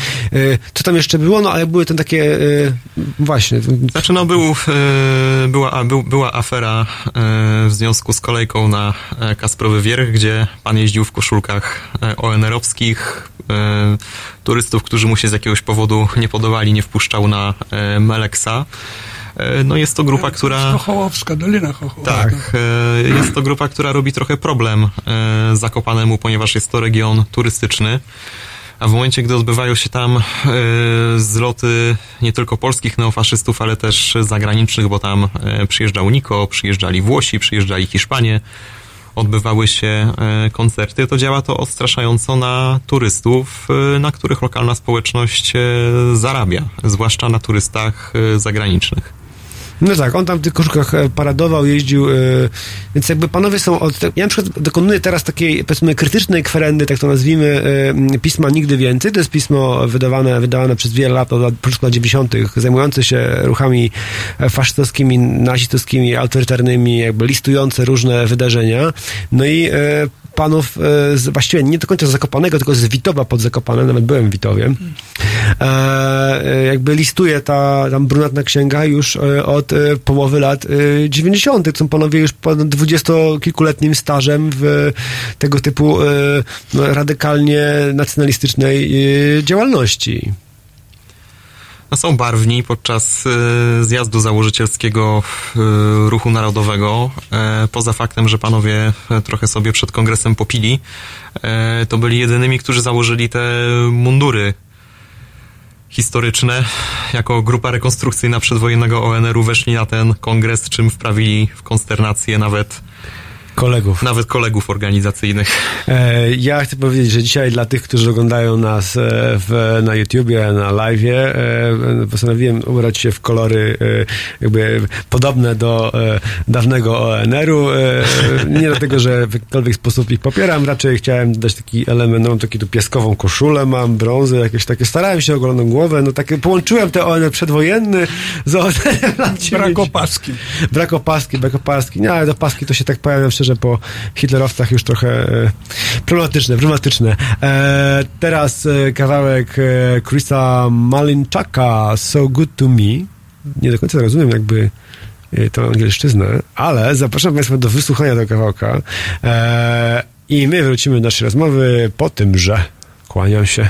co tam jeszcze było? No ale były to takie, właśnie, Znaczy, no, był, była, był, była afera w związku z kolejką na Kasprowy Wierch, gdzie pan jeździł w koszulkach ONR-owskich. Turystów, którzy mu się z jakiegoś powodu nie podobali, nie wpuszczał na Meleksa. E, No jest to grupa, która... Chochołowska, Dolina Chochołowska. Tak, e, jest to grupa, która robi trochę problem e, Zakopanemu, ponieważ jest to region turystyczny. A w momencie, gdy odbywają się tam zloty nie tylko polskich neofaszystów, ale też zagranicznych, bo tam przyjeżdżał Niko, przyjeżdżali Włosi, przyjeżdżali Hiszpanie, odbywały się koncerty, to działa to odstraszająco na turystów, na których lokalna społeczność zarabia, zwłaszcza na turystach zagranicznych. No tak, on tam w tych koszulkach e, paradował, jeździł, e, więc jakby panowie są od... Ja na przykład dokonuję teraz takiej, powiedzmy, krytycznej kwerendy, tak to nazwijmy, e, pisma Nigdy Więcej. To jest pismo wydawane, wydawane przez wiele lat, od początku lat 90., zajmujące się ruchami faszystowskimi, nazistowskimi, autorytarnymi, jakby listujące różne wydarzenia. No i panów, e, z, właściwie nie do końca z Zakopanego, tylko z Witowa pod Zakopanem, nawet byłem w Witowie, e, e, jakby listuje ta tam brunatna księga już e, od połowy lat e, 90. Są panowie już ponad dwudziestokilkuletnim stażem w tego typu no, radykalnie nacjonalistycznej działalności. Są barwni podczas e, zjazdu założycielskiego e, ruchu narodowego. E, poza faktem, że panowie trochę sobie przed kongresem popili, to byli jedynymi, którzy założyli te mundury historyczne. Jako grupa rekonstrukcyjna przedwojennego ONR-u weszli na ten kongres, czym wprawili w konsternację nawet Kolegów. Nawet kolegów organizacyjnych. E, ja chcę powiedzieć, że dzisiaj dla tych, którzy oglądają nas e, w, na YouTubie, na live, e, postanowiłem ubrać się w kolory e, jakby podobne do dawnego ONR-u. Nie dlatego, że w jakikolwiek sposób ich popieram, raczej chciałem dać taki element, no mam taki tu pieskową koszulę, mam brązy, jakieś takie, starałem się o ogoloną głowę, no takie, połączyłem te ONR przedwojenny z ONR lat 90. Brak opaski. Brak opaski, brak opaski. Nie, ale do paski to się tak pojawiam szczerze po hitlerowcach już trochę e, problematyczne, problematyczne. E, teraz e, kawałek Chrisa Malinczaka So Good To Me. Nie do końca rozumiem jakby tą angielszczyznę, ale zapraszam Państwa do wysłuchania tego kawałka i my wrócimy do naszej rozmowy po tym, że kłaniam się.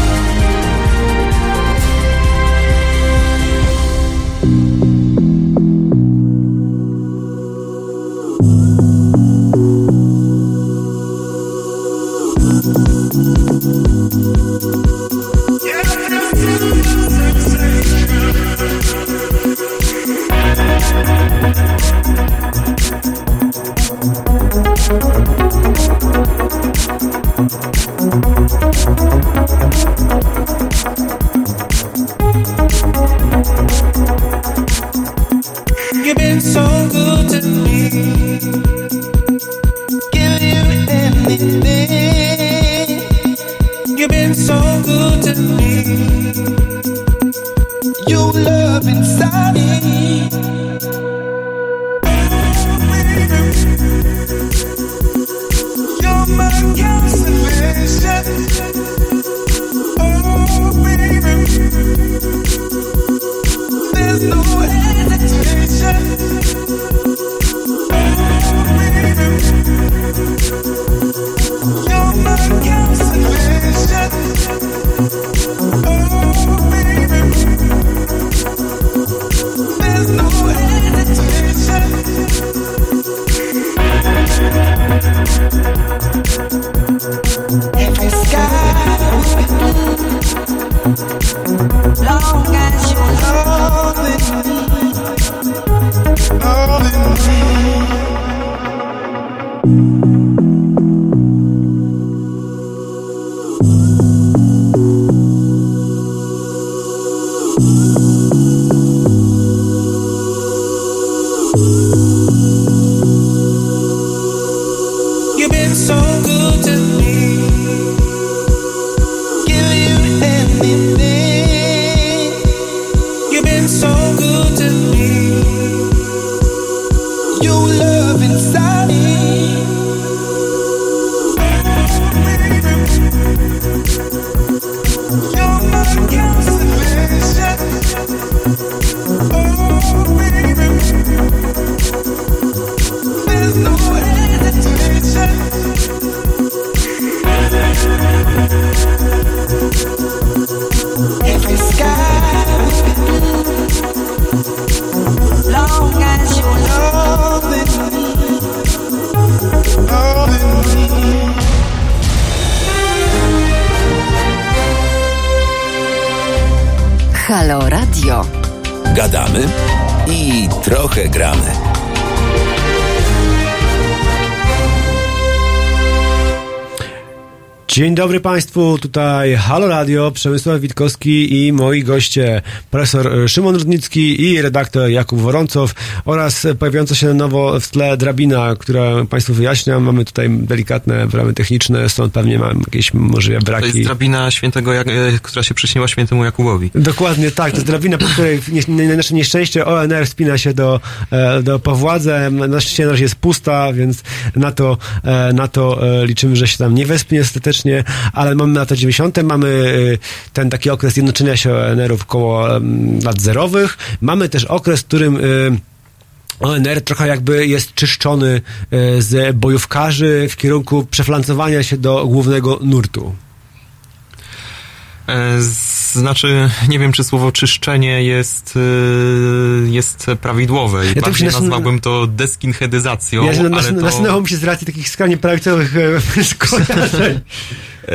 Gramy. Dzień dobry Państwu, tutaj Halo Radio, Przemysław Witkowski i moi goście, profesor Szymon Rudnicki i redaktor Jakub Woroncow oraz pojawiająca się na nowo w tle drabina, która Państwu wyjaśniam. Mamy tutaj delikatne bramy techniczne, stąd pewnie mam jakieś możliwe To braki. jest drabina świętego, e, która się przyśniła świętemu Jakubowi. Dokładnie tak, to jest drabina, po której nasze nieszczęście ONR wspina się do, e, do po władzę. Na szczęście na razie jest pusta, więc na to, e, na to liczymy, że się tam nie wespnie ale mamy lata 90., mamy e, ten taki okres jednoczenia się ONR-ów koło lat zerowych. Mamy też okres, w którym e, ONR trochę jakby jest czyszczony e, z bojówkarzy w kierunku przeflancowania się do głównego nurtu. E, Znaczy, nie wiem, czy słowo czyszczenie jest, y, jest prawidłowe. Ja Bardziej nas- nazwałbym to deskinhedyzacją, Ja się nas, ale to, nasunęło mi się z racji takich skrajnie prawicowych e, skojarzeń. e,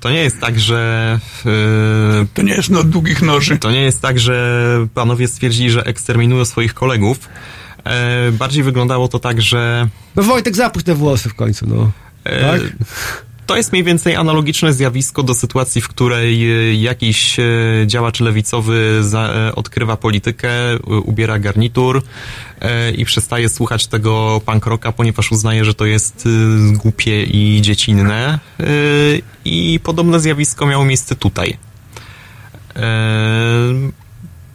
to nie jest tak, że... e, To nie jest no długich noży. To nie jest tak, że panowie stwierdzili, że eksterminują swoich kolegów. E, bardziej wyglądało to tak, że... No Wojtek, zapuść te włosy w końcu, no. e, Tak? To jest mniej więcej analogiczne zjawisko do sytuacji, w której e, jakiś e, działacz lewicowy za, e, odkrywa politykę, ubiera garnitur i przestaje słuchać tego punk rocka, ponieważ uznaje, że to jest głupie i dziecinne. I podobne zjawisko miało miejsce tutaj.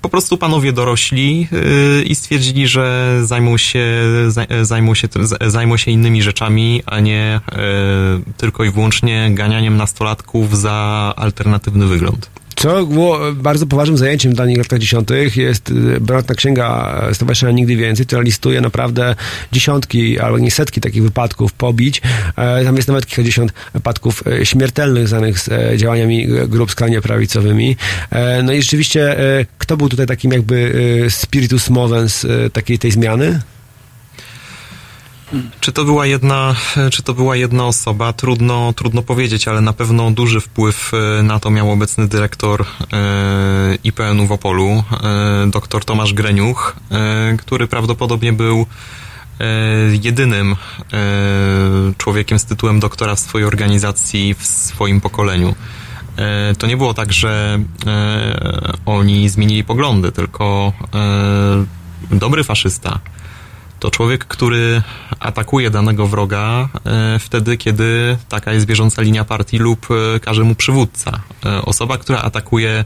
E, po prostu panowie dorośli yy, i stwierdzili, że zajmą się, zaj- zajmą się, z- zajmą się innymi rzeczami, a nie yy, tylko i wyłącznie ganianiem nastolatków za alternatywny wygląd. Co było bardzo poważnym zajęciem dla nich w latach dziesiątych jest y, brotna księga Stowarzyszenia Nigdy Więcej, która listuje naprawdę dziesiątki albo nie setki takich wypadków, pobić. E, Tam jest nawet kilkadziesiąt wypadków e, śmiertelnych zwanych z e, działaniami grup skrajnie prawicowymi. No i rzeczywiście, kto był tutaj takim jakby spiritus movens takiej tej zmiany? Czy to była jedna, czy to była jedna osoba? Trudno, trudno powiedzieć, ale na pewno duży wpływ e, na to miał obecny dyrektor e, IPN-u w Opolu, e, dr Tomasz Greniuch, e, który prawdopodobnie był e, jedynym e, człowiekiem z tytułem doktora w swojej organizacji w swoim pokoleniu. E, To nie było tak, że e, oni zmienili poglądy, tylko e, dobry faszysta to człowiek, który atakuje danego wroga e, wtedy, kiedy taka jest bieżąca linia partii lub e, każe mu przywódca. E, osoba, która atakuje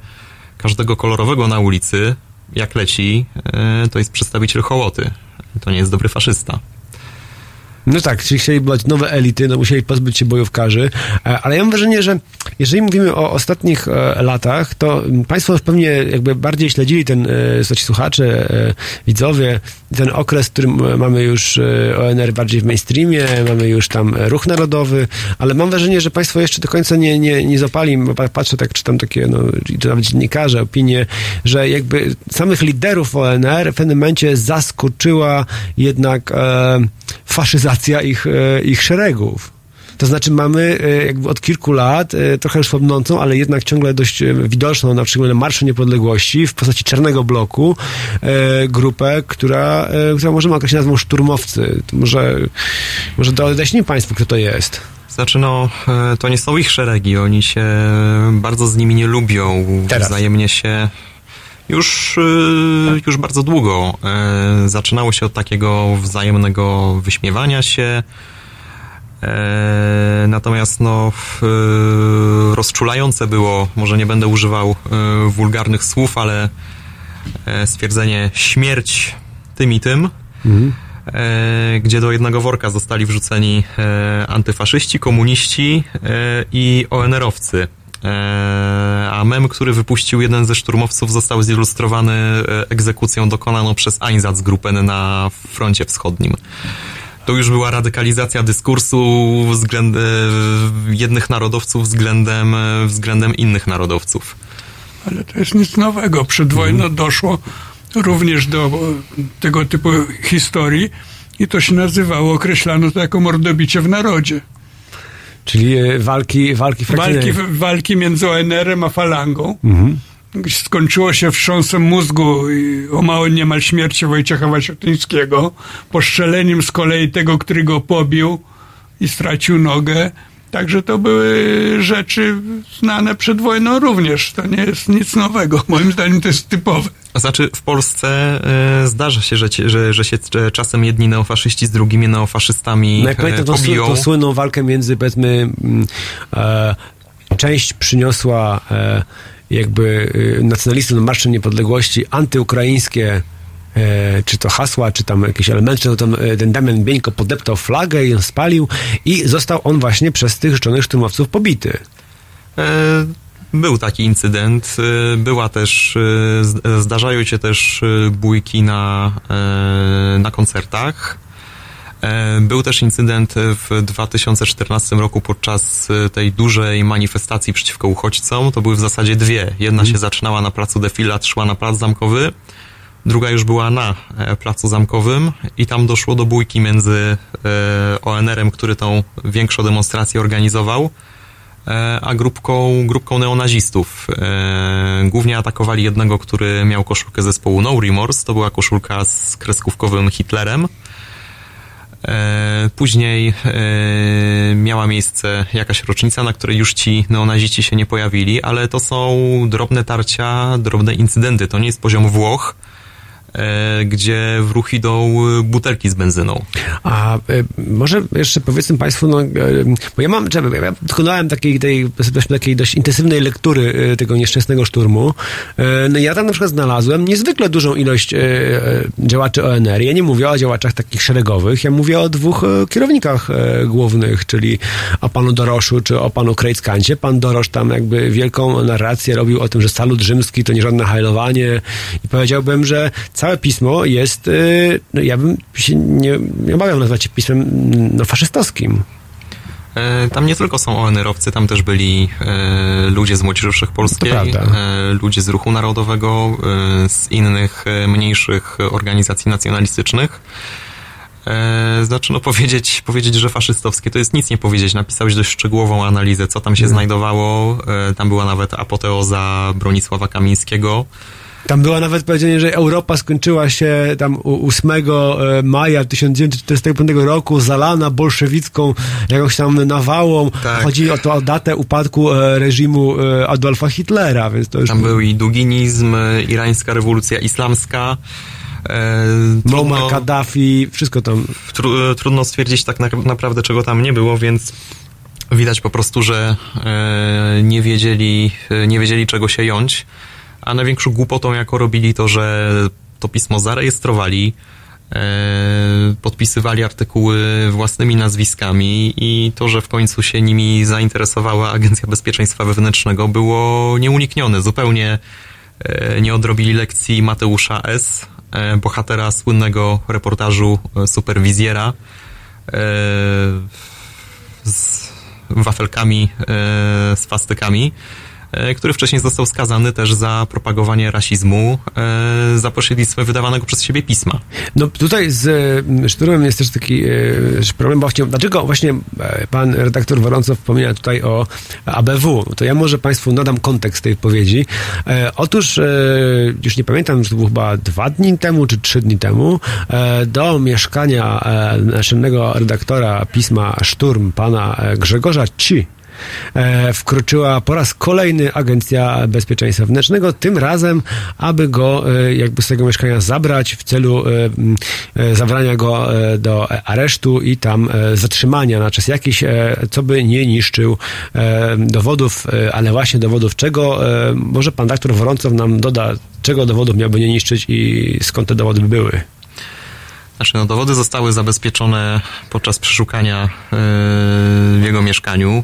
każdego kolorowego na ulicy, jak leci, to jest przedstawiciel hołoty. To nie jest dobry faszysta. No tak, czyli chcieli budować nowe elity, no musieli pozbyć się bojówkarzy, e, ale ja mam wrażenie, że jeżeli mówimy o ostatnich e, latach, to Państwo już pewnie jakby bardziej śledzili ten, znaczy słuchacze, widzowie, ten okres, w którym mamy już ONR bardziej w mainstreamie, mamy już tam ruch narodowy, ale mam wrażenie, że Państwo jeszcze do końca nie, nie, nie zapali, patrzę tak, czytam takie, no, to nawet dziennikarze, opinie, że jakby samych liderów ONR w pewnym momencie zaskoczyła jednak e, faszyzacja ich, e, ich szeregów. To znaczy mamy e, jakby od kilku lat, e, trochę już słabnącą, ale jednak ciągle dość widoczną, na przykład na Marszu Niepodległości w postaci czarnego bloku, grupę, która, która możemy określić nazwą szturmowcy. To może, może dojaśnij Państwu, kto to jest. Znaczy, no, to nie są ich szeregi, oni się bardzo z nimi nie lubią, Teraz. wzajemnie się już, e, już bardzo długo. E, Zaczynało się od takiego wzajemnego wyśmiewania się, E, Natomiast no, rozczulające było, może nie będę używał wulgarnych słów, ale stwierdzenie śmierć tym i tym, e, gdzie do jednego worka zostali wrzuceni antyfaszyści, komuniści i ONR-owcy. E, A mem, który wypuścił jeden ze szturmowców, został zilustrowany e, egzekucją dokonaną przez Einsatzgruppen na froncie wschodnim. To już była radykalizacja dyskursu względ, e, jednych narodowców względem, względem innych narodowców. Ale to jest nic nowego. Przed wojną doszło również do tego typu historii i to się nazywało, określano to jako mordobicie w narodzie. Czyli e, walki, walki frakcyjne. Walki, walki między ONR-em a falangą. Mhm. Skończyło się wstrząsem mózgu i o mało niemal śmierci Wojciecha Wasiutyńskiego, postrzeleniem z kolei tego, który go pobił i stracił nogę. Także to były rzeczy znane przed wojną również. To nie jest nic nowego. Moim zdaniem to jest typowe. Znaczy, w Polsce e, zdarza się, że, że, że się e, czasem jedni neofaszyści z drugimi neofaszystami No jak e, pamiętam tą, pobiją. tą słynną walkę między, powiedzmy, mm, e, część przyniosła e, jakby e, nacjonalistów na Marszem Niepodległości antyukraińskie czy to hasła, czy tam jakieś elementy, czy to e, ten Damian Bieńko podeptał flagę i ją spalił i został on właśnie przez tych życzonych szturmowców pobity. E, Był taki incydent. e, Była też, e, zdarzają się też e, bójki na, e, na koncertach. E, Był też incydent w 2014 roku podczas e, tej dużej manifestacji przeciwko uchodźcom. To były w zasadzie dwie. Jedna się zaczynała na placu Defilat, szła na plac zamkowy. Druga już była na e, placu zamkowym i tam doszło do bójki między e, ONR-em, który tą większą demonstrację organizował, e, a grupką, grupką neonazistów. Głównie atakowali jednego, który miał koszulkę zespołu No Remorse. To była koszulka z kreskówkowym Hitlerem. Później miała miejsce jakaś rocznica, na której już ci neonazici się nie pojawili, ale to są drobne tarcia, drobne incydenty. To nie jest poziom Włoch, gdzie w ruch idą butelki z benzyną. A e, może jeszcze powiedzmy Państwu, no, e, bo ja mam, ja dokonałem takiej, tej, takiej dość intensywnej lektury e, tego nieszczęsnego szturmu. E, No ja tam na przykład znalazłem niezwykle dużą ilość e, e, działaczy ONR. Ja nie mówię o działaczach takich szeregowych, ja mówię o dwóch e, kierownikach e, głównych, czyli o panu Doroszu czy o panu Krejckancie. Pan Dorosz tam jakby wielką narrację robił o tym, że salut rzymski to nie żadne hajlowanie i powiedziałbym, że całe pismo jest, e, no ja bym się nie, nie obawiam nazwać je pismem mm, no, faszystowskim. E, Tam nie tylko są ONR-owcy, tam też byli e, ludzie z Młodzieży prawda. e, ludzie z Ruchu Narodowego, e, z innych e, mniejszych organizacji nacjonalistycznych. Znaczy, no powiedzieć, powiedzieć, że faszystowskie to jest nic nie powiedzieć. Napisałeś dość szczegółową analizę, co tam się znajdowało. E, Tam była nawet apoteoza Bronisława Kamińskiego. Tam było nawet powiedziane, że Europa skończyła się tam u- 8 e, maja 1945 roku zalana bolszewicką jakąś tam nawałą. Tak. Chodzi o to o datę upadku e, reżimu e, Adolfa Hitlera, więc to już Tam był i duginizm, e, irańska rewolucja islamska. E, Muammar trudno- Kaddafi, wszystko tam. Tru, trudno stwierdzić tak na, naprawdę, czego tam nie było, więc widać po prostu, że e, nie, wiedzieli, e, nie wiedzieli, czego się jąć. A największą głupotą, jaką robili, to, że to pismo zarejestrowali, e, podpisywali artykuły własnymi nazwiskami i to, że w końcu się nimi zainteresowała Agencja Bezpieczeństwa Wewnętrznego, było nieuniknione. Zupełnie e, nie odrobili lekcji Mateusza S., e, bohatera słynnego reportażu Superwizjera z wafelkami, z fastykami, który wcześniej został skazany też za propagowanie rasizmu, e, za pośrednictwem wydawanego przez siebie pisma. No tutaj z e, Szturmem jest też taki e, problem, bo właśnie, dlaczego właśnie e, pan redaktor Woroncow wspomina tutaj o ABW? To ja może państwu nadam kontekst tej wypowiedzi. E, otóż, e, już nie pamiętam, czy to było chyba dwa dni temu, czy trzy dni temu, e, do mieszkania e, naczelnego redaktora pisma Szturm, pana e, Grzegorza Ci, e, wkroczyła po raz kolejny Agencja Bezpieczeństwa Wewnętrznego, tym razem, aby go e, jakby z tego mieszkania zabrać w celu e, e, zabrania go e, do e, aresztu i tam e, zatrzymania na czas jakiś, e, co by nie niszczył e, dowodów, e, ale właśnie dowodów czego. E, może pan doktor Woroncow nam doda, czego dowodów miałby nie niszczyć i skąd te dowody by były. Znaczy, no, dowody zostały zabezpieczone podczas przeszukania yy, w jego mieszkaniu.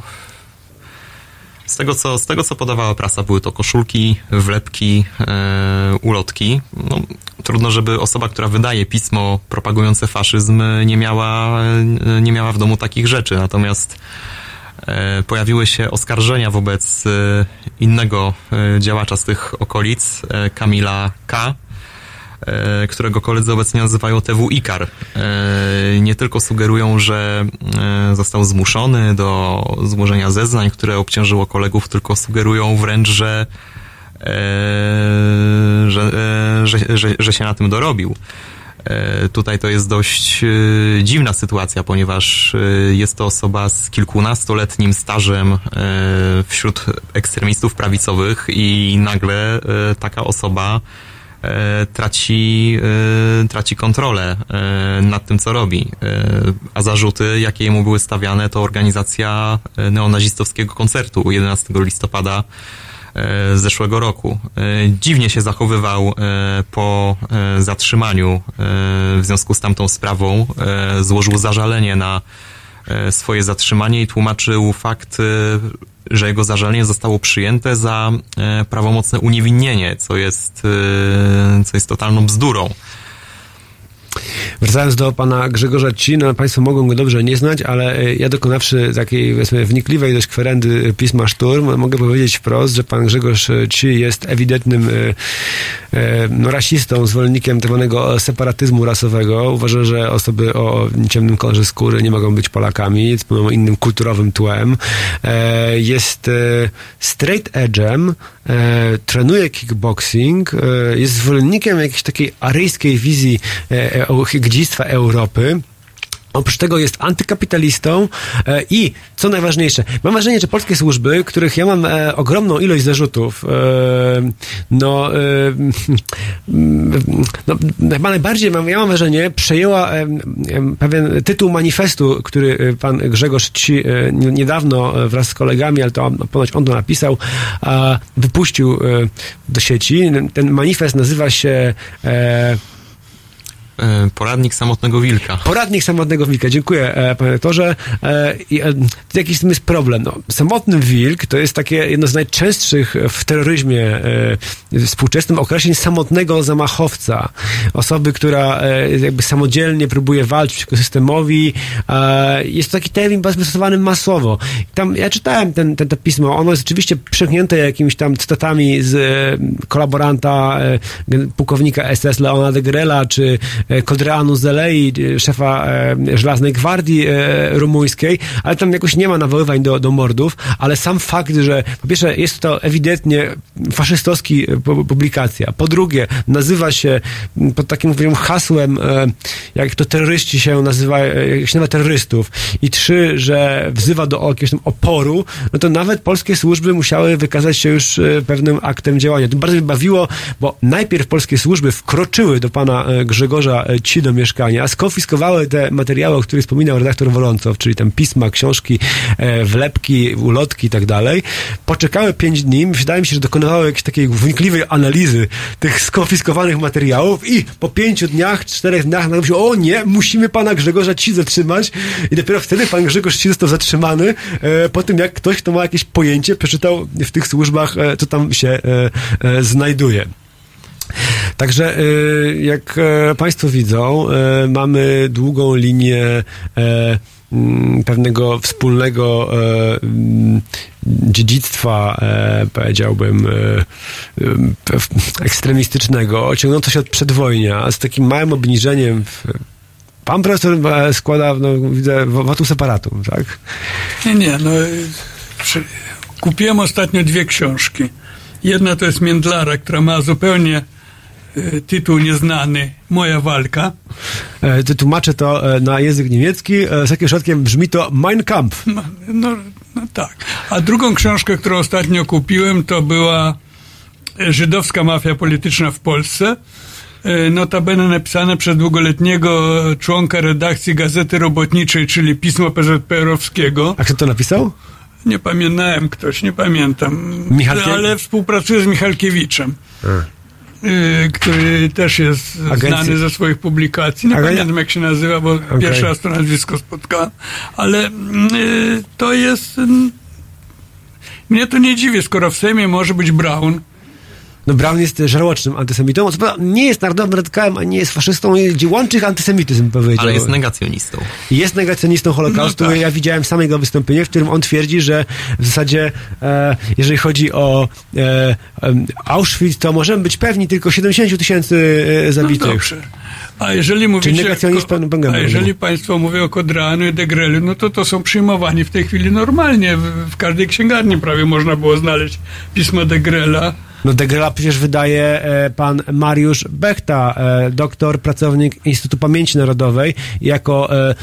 Z tego, co, z tego, co podawała prasa, były to koszulki, wlepki, yy, ulotki. No, trudno, żeby osoba, która wydaje pismo propagujące faszyzm, nie miała, yy, nie miała w domu takich rzeczy. Natomiast e, pojawiły się oskarżenia wobec e, innego e, działacza z tych okolic, e, Kamila K., e, którego koledzy obecnie nazywają TW Ikar. E, Nie tylko sugerują, że e, został zmuszony do złożenia zeznań, które obciążyło kolegów, tylko sugerują wręcz, że e, że, e, że, że, że się na tym dorobił. E, Tutaj to jest dość e, dziwna sytuacja, ponieważ e, jest to osoba z kilkunastoletnim stażem e, wśród ekstremistów prawicowych i nagle e, taka osoba e, traci, e, traci kontrolę e, nad tym, co robi. E, A zarzuty, jakie jemu były stawiane, to organizacja e, neonazistowskiego koncertu 11 listopada e, zeszłego roku. E, Dziwnie się zachowywał e, po e, zatrzymaniu e, w związku z tamtą sprawą. E, Złożył zażalenie na e, swoje zatrzymanie i tłumaczył fakt, e, że jego zażalenie zostało przyjęte za e, prawomocne uniewinnienie, co jest, e, co jest totalną bzdurą. Wracając do pana Grzegorza Ci, no państwo mogą go dobrze nie znać, ale e, ja dokonawszy takiej powiedzmy wnikliwej dość kwerendy pisma Szturm, mogę powiedzieć wprost, że pan Grzegorz Ci jest ewidentnym e, e, no, rasistą, zwolennikiem tak zwanego separatyzmu rasowego. Uważa, że osoby o ciemnym kolorze skóry nie mogą być Polakami, z innym kulturowym tłem. E, jest e, straight edge'em, e, trenuje kickboxing, e, jest zwolennikiem jakiejś takiej aryjskiej wizji e, e, Europy. Oprócz tego jest antykapitalistą e, i, co najważniejsze, mam wrażenie, że polskie służby, których ja mam e, ogromną ilość zarzutów, e, no, no, chyba najbardziej, mam, ja mam wrażenie, przejęła pewien tytuł manifestu, który pan Grzegorz Ci nie- niedawno wraz z kolegami, ale to on, ponoć on to napisał, wypuścił do sieci. Ten manifest nazywa się Poradnik samotnego wilka. Poradnik samotnego wilka. Dziękuję, e, panie rektorze. E, i, e, jaki z tym jest problem? No, samotny wilk to jest takie jedno z najczęstszych w terroryzmie e, współczesnym określeń samotnego zamachowca. Osoby, która e, jakby samodzielnie próbuje walczyć przeciwko systemowi. E, jest to taki termin bardzo stosowany masowo. Tam, ja czytałem ten, ten, to pismo. Ono jest oczywiście przechnięte jakimiś tam cytatami z e, kolaboranta e, pułkownika SS Leona de Grela, czy e, Kodreanu Zelei, e, szefa e, Żelaznej Gwardii e, Rumuńskiej, ale tam jakoś nie ma nawoływań do, do mordów, ale sam fakt, że po pierwsze jest to ewidentnie faszystowski e, pu- publikacja, po drugie nazywa się pod takim powiedziałbym, hasłem, e, jak to terroryści się nazywa, e, jak się nazywa terrorystów i trzy, że wzywa do jakiegoś tam oporu, no to nawet polskie służby musiały wykazać się już e, pewnym aktem działania. To bardzo mnie bawiło, bo najpierw polskie służby wkroczyły do pana e, Grzegorza e, Ci do mieszkania, skonfiskowały te materiały, o których wspominał redaktor Wolącow, czyli tam pisma, książki, e, wlepki, ulotki i tak dalej. Poczekały pięć dni, wydaje mi się, że dokonywały jakiejś takiej wnikliwej analizy tych skonfiskowanych materiałów i po pięciu dniach, czterech dniach nagle się, o nie, musimy pana Grzegorza Ci zatrzymać i dopiero wtedy pan Grzegorz Ci został zatrzymany e, po tym, jak ktoś, kto ma jakieś pojęcie, przeczytał w tych służbach, co tam się znajduje. Także y, jak e, Państwo widzą, e, mamy długą linię e, mm, pewnego wspólnego mm, dziedzictwa, powiedziałbym, ekstremistycznego, ciągnące się od przedwojnia, z takim małym obniżeniem Pan profesor składa, no, widzę, wotum separatum, tak? Nie, nie, no kupiłem ostatnio dwie książki. Jedna to jest Międlara, która ma zupełnie tytuł nieznany, Moja walka. E, Tłumaczę to e, na język niemiecki. e, Z jakim środkiem brzmi to Mein Kampf. No, no, no tak. A drugą książkę, którą ostatnio kupiłem, to była e, Żydowska mafia polityczna w Polsce. E, Notabene napisane przez długoletniego członka redakcji Gazety Robotniczej, czyli Pismo PZPR-owskiego. A kto to napisał? Nie pamiętałem ktoś, nie pamiętam. Michalkie- Ale współpracuję z Michalkiewiczem. Który też jest Agencji- znany ze swoich publikacji. Nie Agen- pamiętam jak się nazywa, bo Okej. pierwszy raz to nazwisko spotkałem. Ale y, to jest... Mnie to nie dziwi, skoro w Sejmie może być Brown, No Brown jest żarłocznym antysemitą. Co prawda nie jest narodowym radykałem, a nie jest faszystą. Gdzie łączy ich antysemityzm, powiedział. Ale jest negacjonistą. Jest negacjonistą Holokaustu. No tak. Ja widziałem samo jego wystąpienie, w którym on twierdzi, że w zasadzie, e, jeżeli chodzi o e, Auschwitz, to możemy być pewni tylko 70 tysięcy e, No zabitych. dobrze. A jeżeli mówicie, negacjonizm pan- pan a jeżeli no. państwo mówią o Kodranu i Degrelu, no to to są przyjmowani w tej chwili normalnie. W, w każdej księgarni prawie można było znaleźć pismo Degrela. No de Grela przecież wydaje e, pan Mariusz Bechta, e, doktor, pracownik Instytutu Pamięci Narodowej, jako e,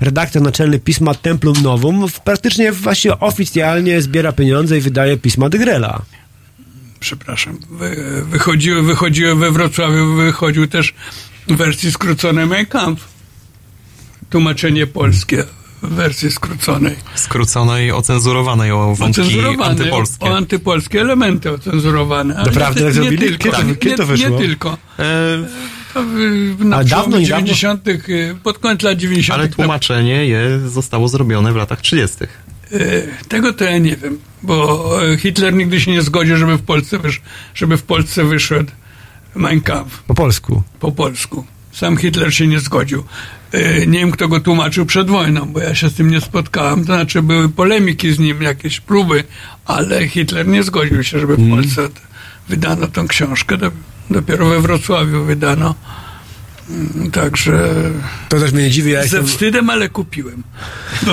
redaktor naczelny pisma Templum Novum, praktycznie właśnie oficjalnie zbiera pieniądze i wydaje pisma de Grela. Przepraszam. Wy, wychodziły, wychodziły we Wrocławiu, wychodził też w wersji skróconej Mein Kampf. Tłumaczenie polskie wersji skróconej. Skróconej, ocenzurowanej o wątki Ocenzurowane, antypolskie. O antypolskie elementy ocenzurowane. Ale Naprawdę nie, tak nie zrobili? tylko. Kiedy to- nie, kiedy to wyszło? Nie tylko. E, To w- na dawno, niedawno? 90., y, pod koniec lat 90. ale tłumaczenie je zostało zrobione w latach 30. Y, Tego to ja nie wiem, bo Hitler nigdy się nie zgodził, żeby w Polsce, wysz, żeby w Polsce wyszedł Mein Kampf Po polsku. po polsku. Sam Hitler się nie zgodził. E, Nie wiem, kto go tłumaczył przed wojną, bo ja się z tym nie spotkałem. To znaczy, były polemiki z nim, jakieś próby, ale Hitler nie zgodził się, żeby w Polsce wydano tą książkę. Do- Dopiero we Wrocławiu wydano. Mm, Także To też mnie nie dziwi, ja ze wstydem, ale kupiłem.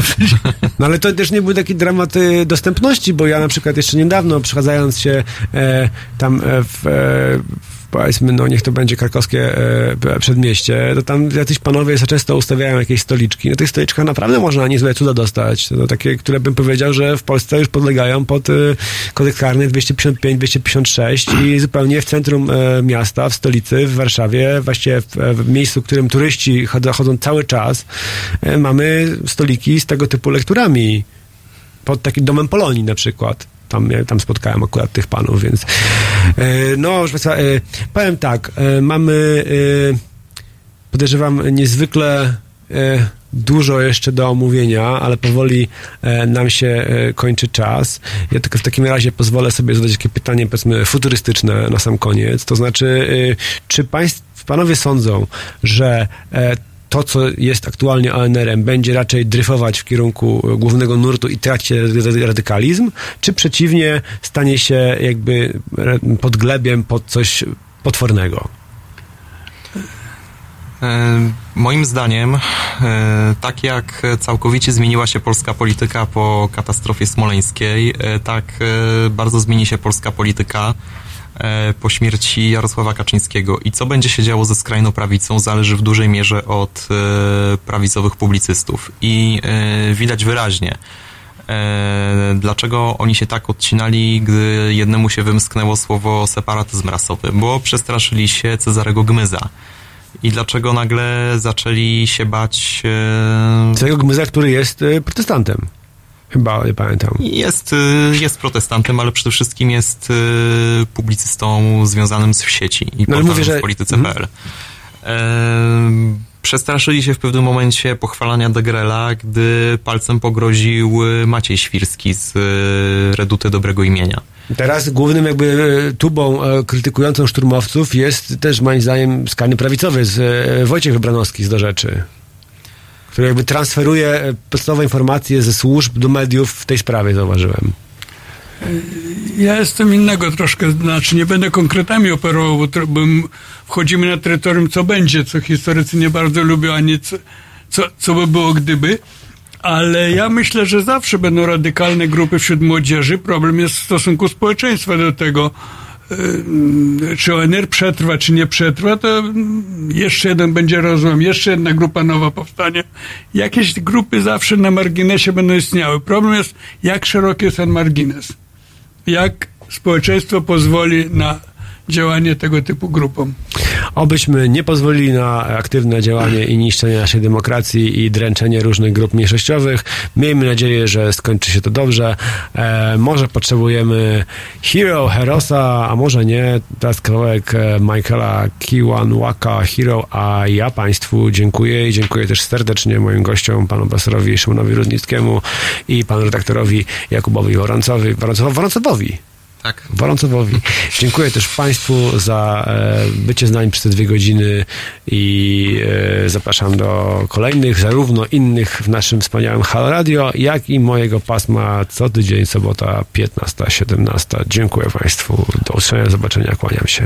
Przecież No ale to też nie był taki dramat e, dostępności, bo ja na przykład jeszcze niedawno przechadzając się e, tam e, w, e, w powiedzmy, no niech to będzie krakowskie e, przedmieście, to tam jacyś panowie często ustawiają jakieś stoliczki. Na tych stoliczkach naprawdę można niezłe cuda dostać. To takie, które bym powiedział, że w Polsce już podlegają pod e, kodeks karny 255-256 i zupełnie w centrum e, miasta, w stolicy, w Warszawie, właściwie w, w miejscu, w którym turyści chodzą, chodzą cały czas, e, mamy stoliki z tego typu lekturami. Pod takim domem Polonii na przykład. Tam, ja tam spotkałem akurat tych panów, więc e, no, proszę Państwa, e, powiem tak, e, mamy podejrzewam niezwykle dużo jeszcze do omówienia, ale powoli nam się kończy czas. Ja tylko w takim razie pozwolę sobie zadać takie pytanie, powiedzmy, futurystyczne na sam koniec. To znaczy, czy państw, panowie sądzą, że to, co jest aktualnie ONR-em, będzie raczej dryfować w kierunku e, głównego nurtu i tracić rady- radykalizm, czy przeciwnie, stanie się jakby podglebiem pod coś potwornego? E, Moim zdaniem, e, tak jak całkowicie zmieniła się polska polityka po katastrofie smoleńskiej, tak bardzo zmieni się polska polityka po śmierci Jarosława Kaczyńskiego. I co będzie się działo ze skrajną prawicą, zależy w dużej mierze od e, prawicowych publicystów. I e, widać wyraźnie, e, dlaczego oni się tak odcinali, gdy jednemu się wymsknęło słowo separatyzm rasowy, bo przestraszyli się Cezarego Gmyza. I dlaczego nagle zaczęli się bać. E, Tego Gmyza, który jest e, protestantem. Chyba, nie pamiętam. jest, e, jest protestantem, ale przede wszystkim jest e, publicystą związanym z sieci i No, mówię, że- w polityce.pl. E, Przestraszyli się w pewnym momencie pochwalania Degrela, gdy palcem pogroził e, Maciej Świrski z Reduty Dobrego Imienia. Teraz głównym jakby e, tubą e, krytykującą szturmowców jest też moim zdaniem skrajny prawicowy z e, Wojciech Wybranowski z do rzeczy. Który jakby transferuje e, podstawowe informacje ze służb do mediów w tej sprawie, zauważyłem. Ja jestem innego troszkę, znaczy nie będę konkretami operował, bo, wchodzimy na terytorium co będzie, co historycy nie bardzo lubią, a nie co, co, co by było gdyby. Ale ja myślę, że zawsze będą radykalne grupy wśród młodzieży. Problem jest w stosunku społeczeństwa do tego, czy ONR przetrwa, czy nie przetrwa, to jeszcze jeden będzie rozłam, jeszcze jedna grupa nowa powstanie. Jakieś grupy zawsze na marginesie będą istniały. Problem jest, jak szeroki jest ten margines jak społeczeństwo pozwoli na działanie tego typu grupom. Obyśmy nie pozwolili na aktywne działanie i niszczenie naszej demokracji i dręczenie różnych grup mniejszościowych. Miejmy nadzieję, że skończy się to dobrze. E, może potrzebujemy Hero, Herosa, a może nie. Teraz kawałek e, Michaela Kiwanwaka Hero, a ja Państwu dziękuję i dziękuję też serdecznie moim gościom, panu profesorowi Szymonowi Rudnickiemu i panu redaktorowi Jakubowi Woroncowi, Woroncowi, Tak. Woroncowowi. Dziękuję też Państwu za e, bycie z nami przez te dwie godziny i e, zapraszam do kolejnych, zarówno innych w naszym wspaniałym Halo Radio, jak i mojego pasma co tydzień, sobota 15-17. Dziękuję Państwu. Do usłyszenia, zobaczenia, kłaniam się.